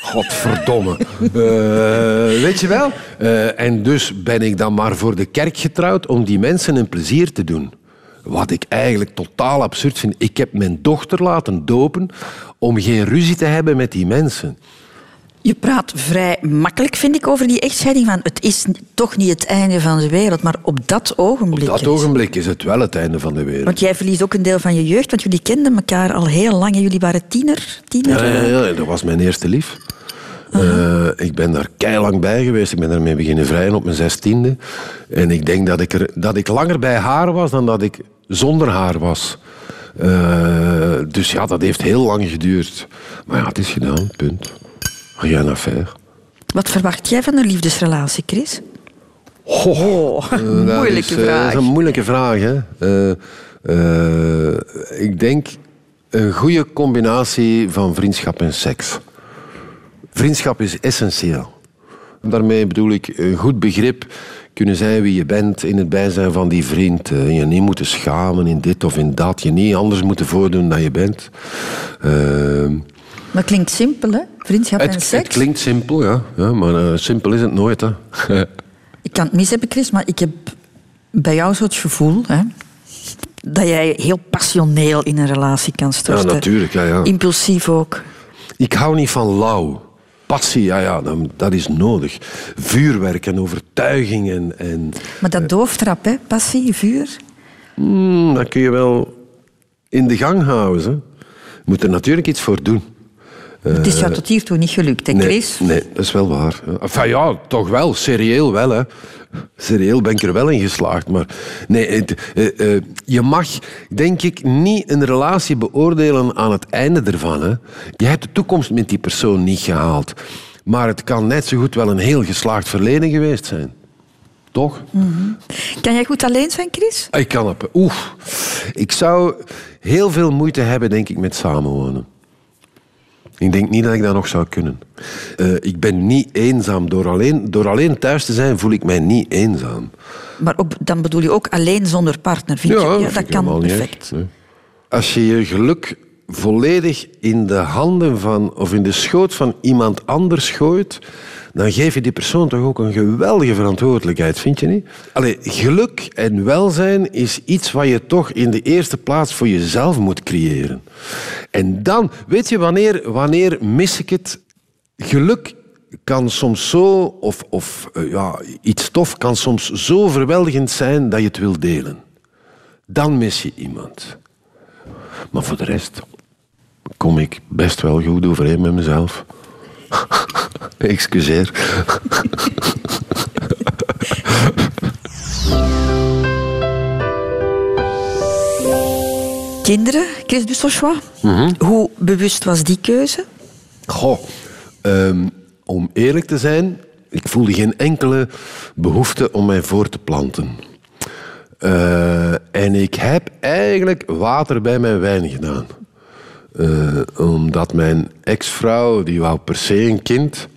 Godverdomme. Eh, weet je wel? Eh, en dus ben ik dan maar voor de kerk getrouwd om die mensen een plezier te doen. Wat ik eigenlijk totaal absurd vind. Ik heb mijn dochter laten dopen om geen ruzie te hebben met die mensen. Je praat vrij makkelijk, vind ik, over die echtscheiding. Van, het is toch niet het einde van de wereld, maar op dat ogenblik. Op dat ogenblik is het wel het einde van de wereld. Want jij verliest ook een deel van je jeugd, want jullie kenden elkaar al heel lang en jullie waren tiener. tiener Ja, ja, ja, dat was mijn eerste lief. Eh, ik ben daar keilang bij geweest. Ik ben daarmee beginnen vrijen op mijn zestiende. En ik denk dat ik, er, dat ik langer bij haar was dan dat ik zonder haar was. Eh, dus ja, dat heeft heel lang geduurd. Maar ja, het is gedaan, punt. Rien à faire. Wat verwacht jij van een liefdesrelatie, Chris? Oh, dat *laughs* moeilijke is, eh, vraag. Dat is een moeilijke vraag. Hè? Eh, eh, ik denk een goede combinatie van vriendschap en seks. Vriendschap is essentieel. Daarmee bedoel ik een goed begrip kunnen zijn wie je bent in het bijzijn van die vriend. Eh, Je niet moeten schamen in dit of in dat. Je niet anders moeten voordoen dan je bent. Eh, Dat klinkt simpel, hè? Vriendschap en seks. het klinkt simpel, ja. ja maar eh, simpel is het nooit. Hè. Ik kan het mis hebben, Chris, maar ik heb bij jou zo het gevoel hè, dat jij heel passioneel in een relatie kan storten. Ja, natuurlijk, ja, ja. Impulsief ook. Ik hou niet van lauw. Passie, ja, ja, dat is nodig. Vuurwerk en overtuiging en... en Maar dat dooftrap, hè? passie, vuur. hmm, dat kun je wel in de gang houden. Hè. Je moet er natuurlijk iets voor doen. Het is jou tot hiertoe niet gelukt, hè, Nee, Chris? nee, dat is wel waar. Enfin ja, toch wel. Serieel wel, hè. Serieel ben ik er wel in geslaagd. Maar nee, het, eh, eh, je mag, denk ik, niet een relatie beoordelen aan het einde ervan. Hè. Je hebt de toekomst met die persoon niet gehaald. Maar het kan net zo goed wel een heel geslaagd verleden geweest zijn. Toch? Kan jij goed alleen zijn, Chris? Ik kan het. Oeh. Ik zou heel veel moeite hebben, denk ik, met samenwonen. Ik denk niet dat ik dat nog zou kunnen. Eh, ik ben niet eenzaam. Door alleen, door alleen thuis te zijn voel ik mij niet eenzaam. Maar ook, dan bedoel je ook alleen zonder partner, vind je? Ja, dat kan perfect. nee. Als je je geluk volledig in de handen van, of in de schoot van iemand anders gooit, dan geef je die persoon toch ook een geweldige verantwoordelijkheid, vind je niet? Allee, geluk en welzijn is iets wat je toch in de eerste plaats voor jezelf moet creëren. En dan, weet je wanneer, wanneer mis ik het? Geluk kan soms zo, of, of eh, ja, iets tof kan soms zo overweldigend zijn dat je het wil delen. Dan mis je iemand. Maar voor de rest kom ik best wel goed overeen met mezelf. *laughs* Excuseer. *laughs* Kinderen, Chris Dussochois, Mhm. hoe bewust was die keuze? Goh, ehm, om eerlijk te zijn, ik voelde geen enkele behoefte om mij voor te planten. Eh, en ik heb eigenlijk water bij mijn wijn gedaan. Eh, omdat mijn ex-vrouw, die wou per se een kind.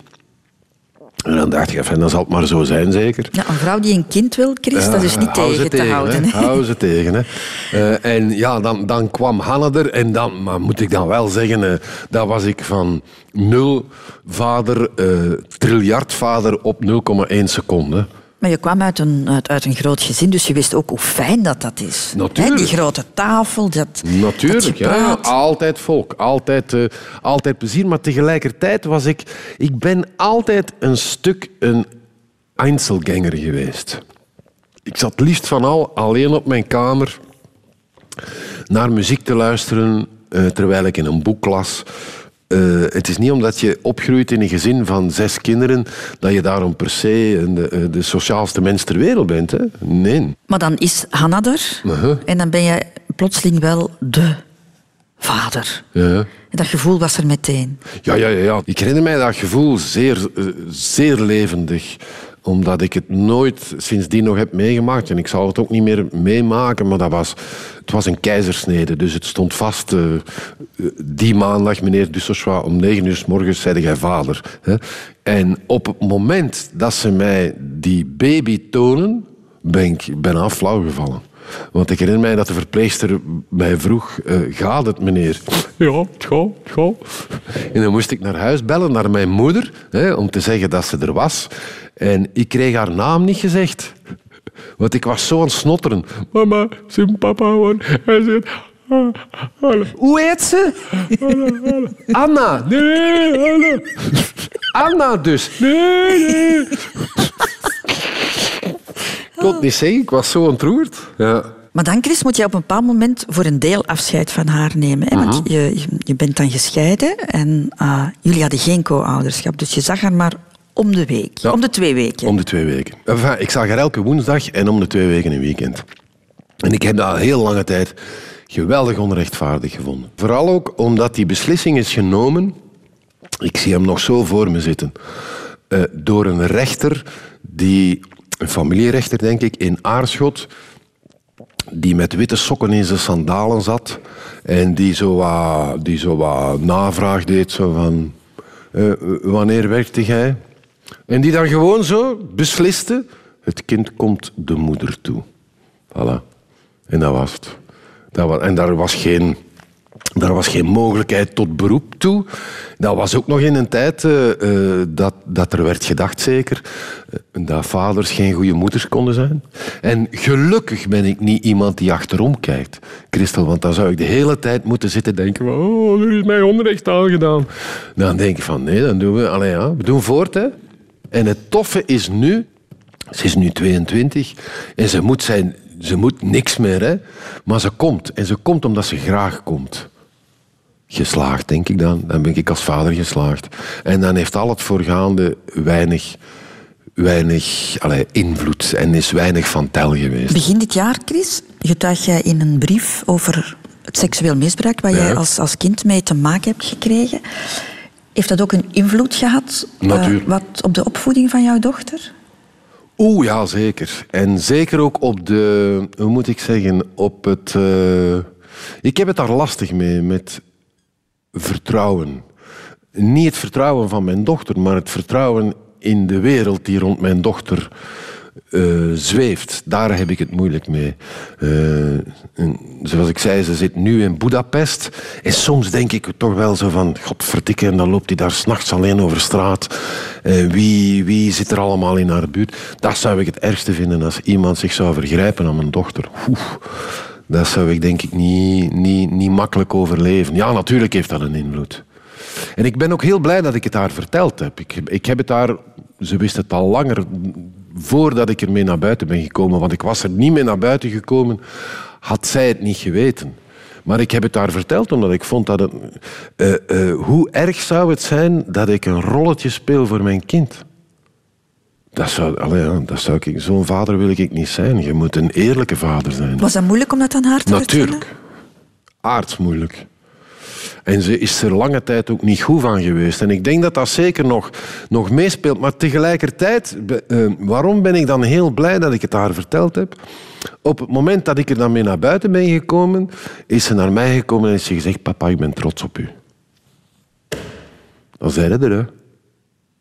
En dan dacht ik, enfin, dan zal het maar zo zijn zeker. Ja, een vrouw die een kind wil, Chris, dat is niet tegen te houden. Hè? Hou ze tegen. Hè? Eh, en ja, dan, dan kwam Hanna er. En dan, maar moet ik dan wel zeggen, eh dat was ik van nul vader, eh triljard vader op 0,1 seconde. Maar je kwam uit een, uit, uit een groot gezin, dus je wist ook hoe fijn dat dat is. Natuurlijk. Die grote tafel, dat, Natuurlijk, ja, altijd volk, altijd, eh, altijd plezier. Maar tegelijkertijd was ik... Ik ben altijd een stuk een Einzelganger geweest. Ik zat liefst van al alleen op mijn kamer naar muziek te luisteren eh, terwijl ik in een boek las. Eh, het is niet omdat je opgroeit in een gezin van zes kinderen dat je daarom per se de, eh, de sociaalste mens ter wereld bent. Hè? Nee. Maar dan is Hanna er Uh-huh. en dan ben je plotseling wel de vader. Ja. En dat gevoel was er meteen. Ja, ja, ja, ja. Ik herinner mij dat gevoel zeer, eh, zeer levendig omdat ik het nooit sindsdien nog heb meegemaakt. En ik zal het ook niet meer meemaken, maar dat was, het was een keizersnede. Dus het stond vast, eh, die maandag, meneer Dussochois, om negen uur s morgens zei jij vader. Hè? En op het moment dat ze mij die baby tonen, ben ik bijna flauw gevallen. Want ik herinner mij dat de verpleegster mij vroeg, eh, gaat het meneer? Ja, het gaat, het gaat. En dan moest ik naar huis bellen, naar mijn moeder, hè, om te zeggen dat ze er was. En ik kreeg haar naam niet gezegd. Want ik was zo aan het snotteren. Mama, zijn papa hoor. Hij zegt... "Ah, hallo." Hoe heet ze? Anna. Nee, Anna. Anna dus. Nee, nee. Ik kon het niet zeggen, ik was zo ontroerd. Ja. Maar dan, Chris, moet je op een bepaald moment voor een deel afscheid van haar nemen. Hè? Want je, je bent dan gescheiden en ah, jullie hadden geen co-ouderschap. Dus je zag haar maar om de week, Ja. om de twee weken. Om de twee weken. Enfin, ik zag haar elke woensdag en om de twee weken een weekend. En ik heb dat al heel lange tijd geweldig onrechtvaardig gevonden. Vooral ook omdat die beslissing is genomen, ik zie hem nog zo voor me zitten, eh, door een rechter, die, een familierechter denk ik, in Aarschot, die met witte sokken in zijn sandalen zat en die zo wat, die zo wat navraag deed, zo van, eh, wanneer werkte jij? En die dan gewoon zo besliste, het kind komt de moeder toe. Voilà. En dat was het. En daar was geen... Daar was geen mogelijkheid tot beroep toe. Dat was ook nog in een tijd eh, eh, dat, dat er werd gedacht, zeker, eh, dat vaders geen goede moeders konden zijn. En gelukkig ben ik niet iemand die achterom kijkt, Christel, want dan zou ik de hele tijd moeten zitten denken van, oh, er is mij onrecht aangedaan. Dan denk ik van, nee, dan doen we, allee, ja, we doen voort. Hè. En het toffe is nu, ze is nu 22 en ze moet, zijn, ze moet niks meer, hè. maar ze komt. En ze komt omdat ze graag komt. Geslaagd, denk ik dan. Dan ben ik als vader geslaagd. En dan heeft al het voorgaande weinig, weinig allee, invloed en is weinig van tel geweest. Begin dit jaar, Chris, getuig jij in een brief over het seksueel misbruik waar jij als, als kind mee te maken hebt gekregen. Heeft dat ook een invloed gehad eh, wat op de opvoeding van jouw dochter? Oeh, ja, zeker. En zeker ook op de, hoe moet ik zeggen, op het... eh, ik heb het daar lastig mee, met vertrouwen. Niet het vertrouwen van mijn dochter, maar het vertrouwen in de wereld die rond mijn dochter eh, zweeft. Daar heb ik het moeilijk mee. Eh, zoals ik zei, ze zit nu in Budapest. En soms denk ik toch wel zo van... Godverdikke, en dan loopt hij daar s'nachts alleen over straat. Eh, wie, wie zit er allemaal in haar buurt? Dat zou ik het ergste vinden als iemand zich zou vergrijpen aan mijn dochter. Dat zou ik denk ik niet, niet, niet makkelijk overleven. Ja, natuurlijk heeft dat een invloed. En ik ben ook heel blij dat ik het haar verteld heb. Ik, ik heb het haar... Ze wist het al langer voordat ik ermee naar buiten ben gekomen. Want ik was er niet mee naar buiten gekomen, had zij het niet geweten. Maar ik heb het haar verteld omdat ik vond dat het... eh, eh, hoe erg zou het zijn dat ik een rolletje speel voor mijn kind? Dat zou, allee, dat zou ik... Zo'n vader wil ik niet zijn. Je moet een eerlijke vader zijn. Was dat moeilijk om dat aan haar te vertellen? Natuurlijk. Aardsmoeilijk. En ze is er lange tijd ook niet goed van geweest. En ik denk dat dat zeker nog, nog meespeelt. Maar tegelijkertijd, eh, waarom ben ik dan heel blij dat ik het haar verteld heb? Op het moment dat ik er dan mee naar buiten ben gekomen, is ze naar mij gekomen en heeft ze gezegd: Papa, ik ben trots op u. Dan zijn er, hè?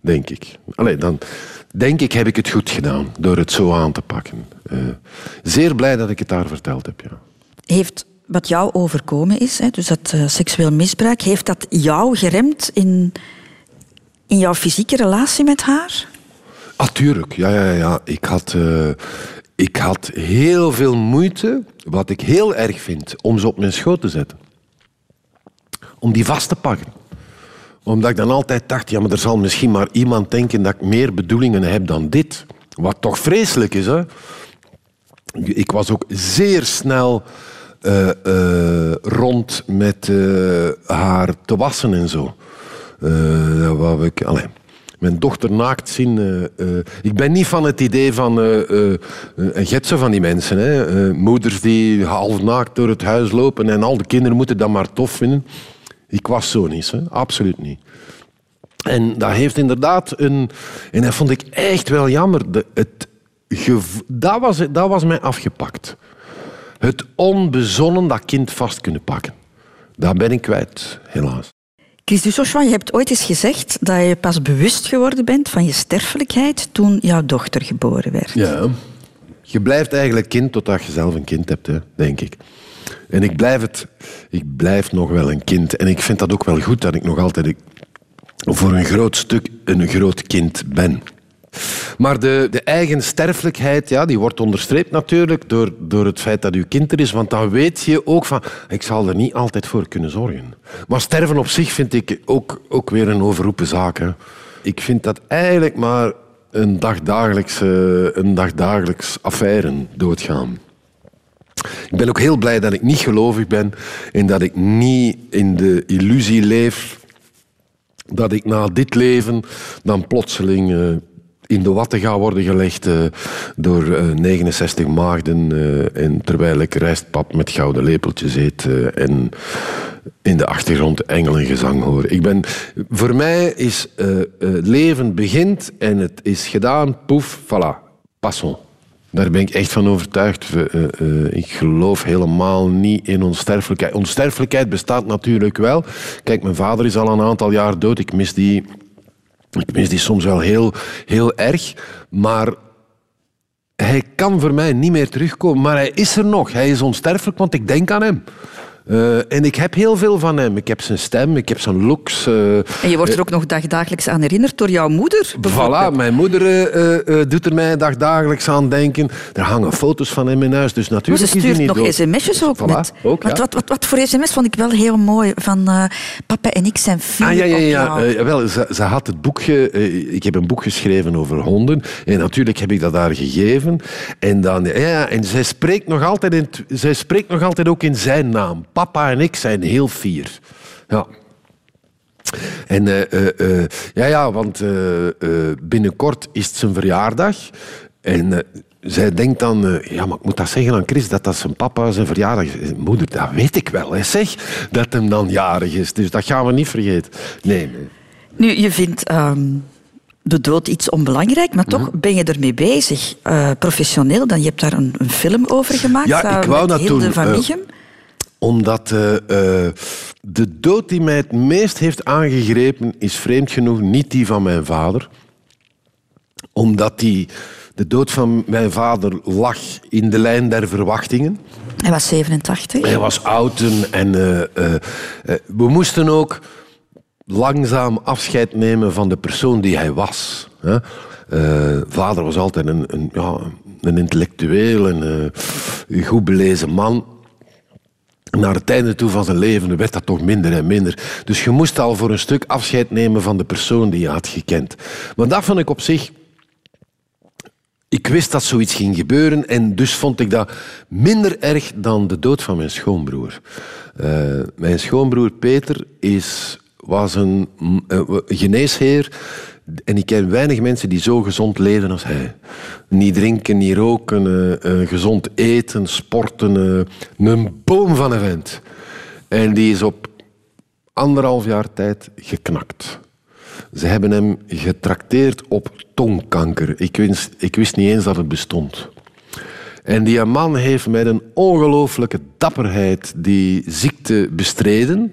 Denk ik. Allee, dan denk ik heb ik het goed gedaan door het zo aan te pakken. Eh, zeer blij dat ik het haar verteld heb, ja. Heeft wat jou overkomen is, hè, dus dat eh, seksueel misbruik, heeft dat jou geremd in, in jouw fysieke relatie met haar? Ah, tuurlijk. Ja, ja, ja. Ik had, eh, ik had heel veel moeite, wat ik heel erg vind, om ze op mijn schoot te zetten. Om die vast te pakken. Omdat ik dan altijd dacht, ja, maar er zal misschien maar iemand denken dat ik meer bedoelingen heb dan dit. Wat toch vreselijk is, hè. Ik was ook zeer snel eh, eh, rond met eh, haar te wassen en zo. Wou ik, mijn dochter naakt zien. ik ben niet van het idee van een getsen van die mensen. Hè. Moeders die half naakt door het huis lopen en al de kinderen moeten dat maar tof vinden. Ik was zo niet, hè. absoluut niet. En dat heeft inderdaad een... En dat vond ik echt wel jammer. De, het dat, was, dat was mij afgepakt. Het onbezonnen dat kind vast kunnen pakken. Dat ben ik kwijt, helaas. Chris Dussauchois, je hebt ooit eens gezegd dat je pas bewust geworden bent van je sterfelijkheid toen jouw dochter geboren werd. Ja. Je blijft eigenlijk kind totdat je zelf een kind hebt, hè, denk ik. En ik blijf, het, ik blijf nog wel een kind. En ik vind dat ook wel goed dat ik nog altijd voor een groot stuk een groot kind ben. Maar de, de eigen sterfelijkheid, ja, die wordt onderstreept natuurlijk door, door het feit dat uw kind er is. Want dan weet je ook van, ik zal er niet altijd voor kunnen zorgen. Maar sterven op zich vind ik ook, ook weer een overroepen zaak. Hè. Ik vind dat eigenlijk maar een dagdagelijkse, een dagdagelijks affaire doodgaan. Ik ben ook heel blij dat ik niet gelovig ben en dat ik niet in de illusie leef dat ik na dit leven dan plotseling eh, in de watten ga worden gelegd eh, door eh, 69 maagden eh, en terwijl ik rijstpap met gouden lepeltjes eet en in de achtergrond engelengezang hoor. Ik ben, voor mij is leven begint en het is gedaan, poef, voilà, passons. Daar ben ik echt van overtuigd. Eh, eh, ik geloof helemaal niet in onsterfelijkheid. Onsterfelijkheid bestaat natuurlijk wel. Kijk, mijn vader is al een aantal jaar dood. Ik mis die, ik mis die soms wel heel, heel erg. Maar hij kan voor mij niet meer terugkomen. Maar hij is er nog. Hij is onsterfelijk, want ik denk aan hem. Eh, en ik heb heel veel van hem. Ik heb zijn stem, ik heb zijn looks. eh, En je wordt er ook nog dagdagelijks aan herinnerd door jouw moeder. Voilà, mijn moeder eh, doet er mij dagdagelijks aan denken. Er hangen foto's van hem in huis, dus Maar natuurlijk ze is hij stuurt niet nog sms'jes ook Voilà, met. ook, wat, ja. wat, wat, wat voor sms vond ik wel heel mooi. Van papa en ik zijn fier Ah, ja, ja, ja. wel, ze, ze had het boekje... ik heb een boek geschreven over honden. En natuurlijk heb ik dat haar gegeven. En, dan, ja, en zij, spreekt nog altijd in, zij spreekt nog altijd ook in zijn naam. Papa en ik zijn heel fier. Ja. En eh, eh, eh, ja, ja, want binnenkort is het zijn verjaardag. En zij denkt dan, ja, maar ik moet dat zeggen aan Chris, dat dat zijn papa zijn verjaardag is. Moeder, dat weet ik wel, hè, zeg, dat hem dan jarig is. Dus dat gaan we niet vergeten. Nee, nee. Nu, je vindt ehm, de dood iets onbelangrijk, maar toch Mhm. ben je ermee bezig, professioneel. Dan, je hebt daar een, een film over gemaakt. Ja, ik wou met dat. Omdat eh, eh, de dood die mij het meest heeft aangegrepen is vreemd genoeg niet die van mijn vader. Omdat die, de dood van mijn vader lag in de lijn der verwachtingen. Hij was 87. Hij was oud en, eh, we moesten ook langzaam afscheid nemen van de persoon die hij was. Hè. Vader was altijd een, een, ja, een intellectueel en een goed belezen man. Naar het einde toe van zijn leven werd dat toch minder en minder. Dus je moest al voor een stuk afscheid nemen van de persoon die je had gekend. Maar dat vond ik op zich ik wist dat zoiets ging gebeuren en dus vond ik dat minder erg dan de dood van mijn schoonbroer. Eh, mijn schoonbroer Peter is, was een eh, geneesheer en ik ken weinig mensen die zo gezond leven als hij. Niet drinken, niet roken, eh, eh, gezond eten, sporten. eh, een boom van een vent. En die is op anderhalf jaar tijd geknakt. Ze hebben hem getrakteerd op tongkanker. Ik wist, ik wist niet eens dat het bestond. En die man heeft met een ongelooflijke dapperheid die ziekte bestreden,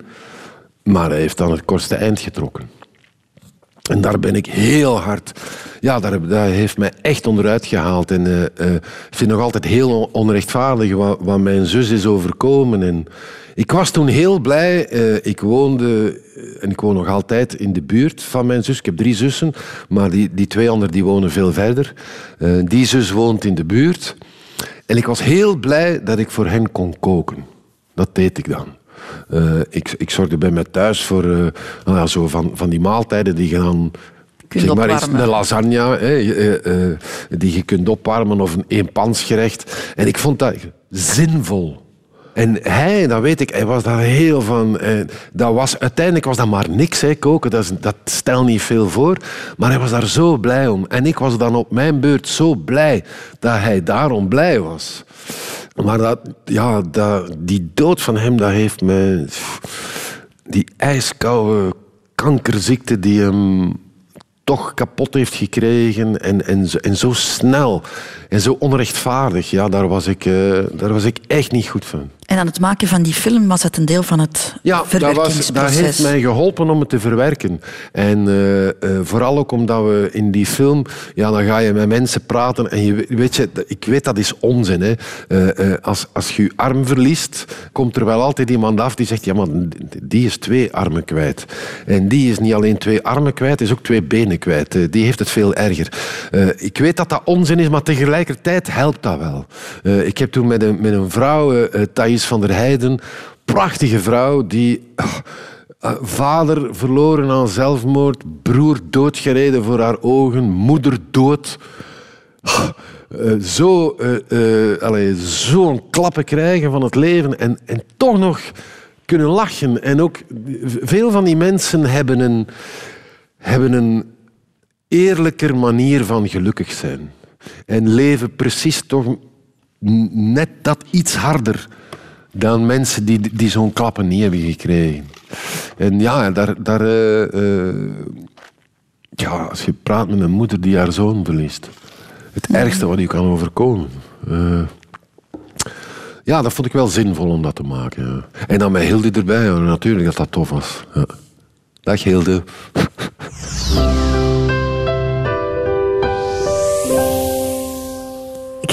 maar hij heeft aan het kortste eind getrokken. En daar ben ik heel hard... Ja, daar, heeft mij echt onderuit gehaald. En eh, ik vind nog altijd heel onrechtvaardig wat, wat mijn zus is overkomen. En ik was toen heel blij. Eh, ik woonde, en ik woon nog altijd in de buurt van mijn zus. Ik heb drie zussen, maar die, die twee anderen die wonen veel verder. Die zus woont in de buurt. En ik was heel blij dat ik voor hen kon koken. Dat deed ik dan. Eh, ik, ik zorgde bij mij thuis voor eh, nou ja, zo van, van die maaltijden die je dan... Kunt zeg maar iets, een lasagne hè, eh, die je kunt opwarmen of een eenpansgerecht. En ik vond dat zinvol. En hij, dat weet ik, hij was daar heel van... dat was, uiteindelijk was dat maar niks, hè, koken. Dat, is, dat stelt niet veel voor. Maar hij was daar zo blij om. En ik was dan op mijn beurt zo blij dat hij daarom blij was. Maar dat, ja, dat, die dood van hem, dat heeft me... Die ijskoude kankerziekte die hem toch kapot heeft gekregen en, en, en zo snel en zo onrechtvaardig. Ja, daar was, ik, eh, daar was ik echt niet goed van. En aan het maken van die film was het een deel van het Ja, dat, was, dat heeft mij geholpen om het te verwerken. En eh, eh, vooral ook omdat we in die film... Ja, dan ga je met mensen praten en je weet- je... Ik weet, dat is onzin. Hè. Als, als je je arm verliest, komt er wel altijd iemand af die zegt... Ja, maar die is twee armen kwijt. En die is niet alleen twee armen kwijt, is ook twee benen kwijt. Die heeft het veel erger. Ik weet dat dat onzin is, maar tegelijkertijd helpt dat wel. Eh, ik heb toen met een, met een vrouw, eh, eh, Thais van der Heijden... Prachtige vrouw die... eh, vader verloren aan zelfmoord, broer doodgereden voor haar ogen, moeder dood. Eh, zo, allee, zo'n klappen krijgen van het leven en, en toch nog kunnen lachen. En ook veel van die mensen hebben een, hebben een eerlijker manier van gelukkig zijn. En leven precies toch net dat iets harder dan mensen die, die zo'n klappen niet hebben gekregen. En ja, daar, daar, eh, eh, ja, als je praat met een moeder die haar zoon verliest, het ergste wat je kan overkomen. Eh, ja, dat vond ik wel zinvol om dat te maken. ja. En dan met Hilde erbij, natuurlijk dat dat tof was. Ja. Dag Hilde.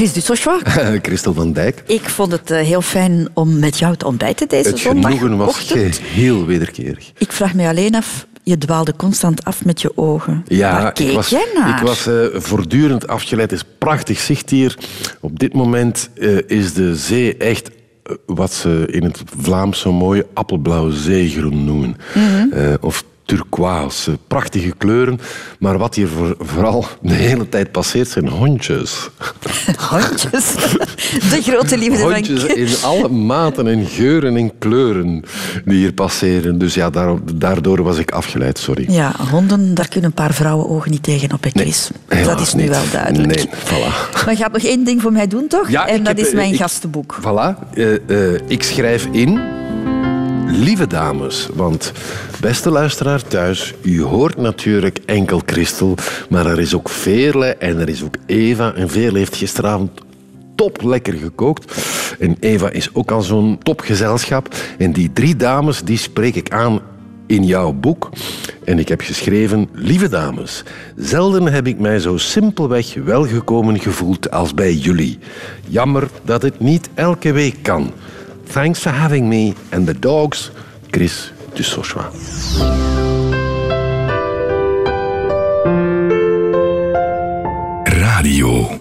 Chris Dussochois, *laughs* Christel van Dijk. ik vond het eh, heel fijn om met jou te ontbijten deze Het genoegen was heel wederkerig. Ik vraag me alleen af, je dwaalde constant af met je ogen. Ja, Waar keek ik was, jij naar? ik was eh, voortdurend afgeleid. Het is prachtig zicht hier. Op dit moment eh, is de zee echt wat ze in het Vlaams zo mooi appelblauw zeegroen noemen. Mhm. Of turquoise. Prachtige kleuren. Maar wat hier voor- vooral de hele tijd passeert zijn hondjes. *laughs* Hondjes. De grote liefde Hondjes van in alle maten en geuren en kleuren die hier passeren. Dus ja, daar- daardoor was ik afgeleid, sorry. Ja, honden, daar kunnen een paar vrouwenogen niet tegen op, Chris. dat helaas is nu niet. wel duidelijk. Nee, voilà. Maar je gaat nog één ding voor mij doen, toch? Ja, en dat heb, is eh, mijn ik- gastenboek. Voilà. Eh, eh, ik schrijf in lieve dames. Want, beste luisteraar thuis, u hoort natuurlijk enkel Christel, maar er is ook Veerle en er is ook Eva. En Veerle heeft gisteravond top lekker gekookt. En Eva is ook al zo'n topgezelschap. En die drie dames, die spreek ik aan in jouw boek. En ik heb geschreven, lieve dames, zelden heb ik mij zo simpelweg welgekomen gevoeld als bij jullie. Jammer dat het niet elke week kan. Thanks for having me and the dogs, Chris Dussochois. Radio.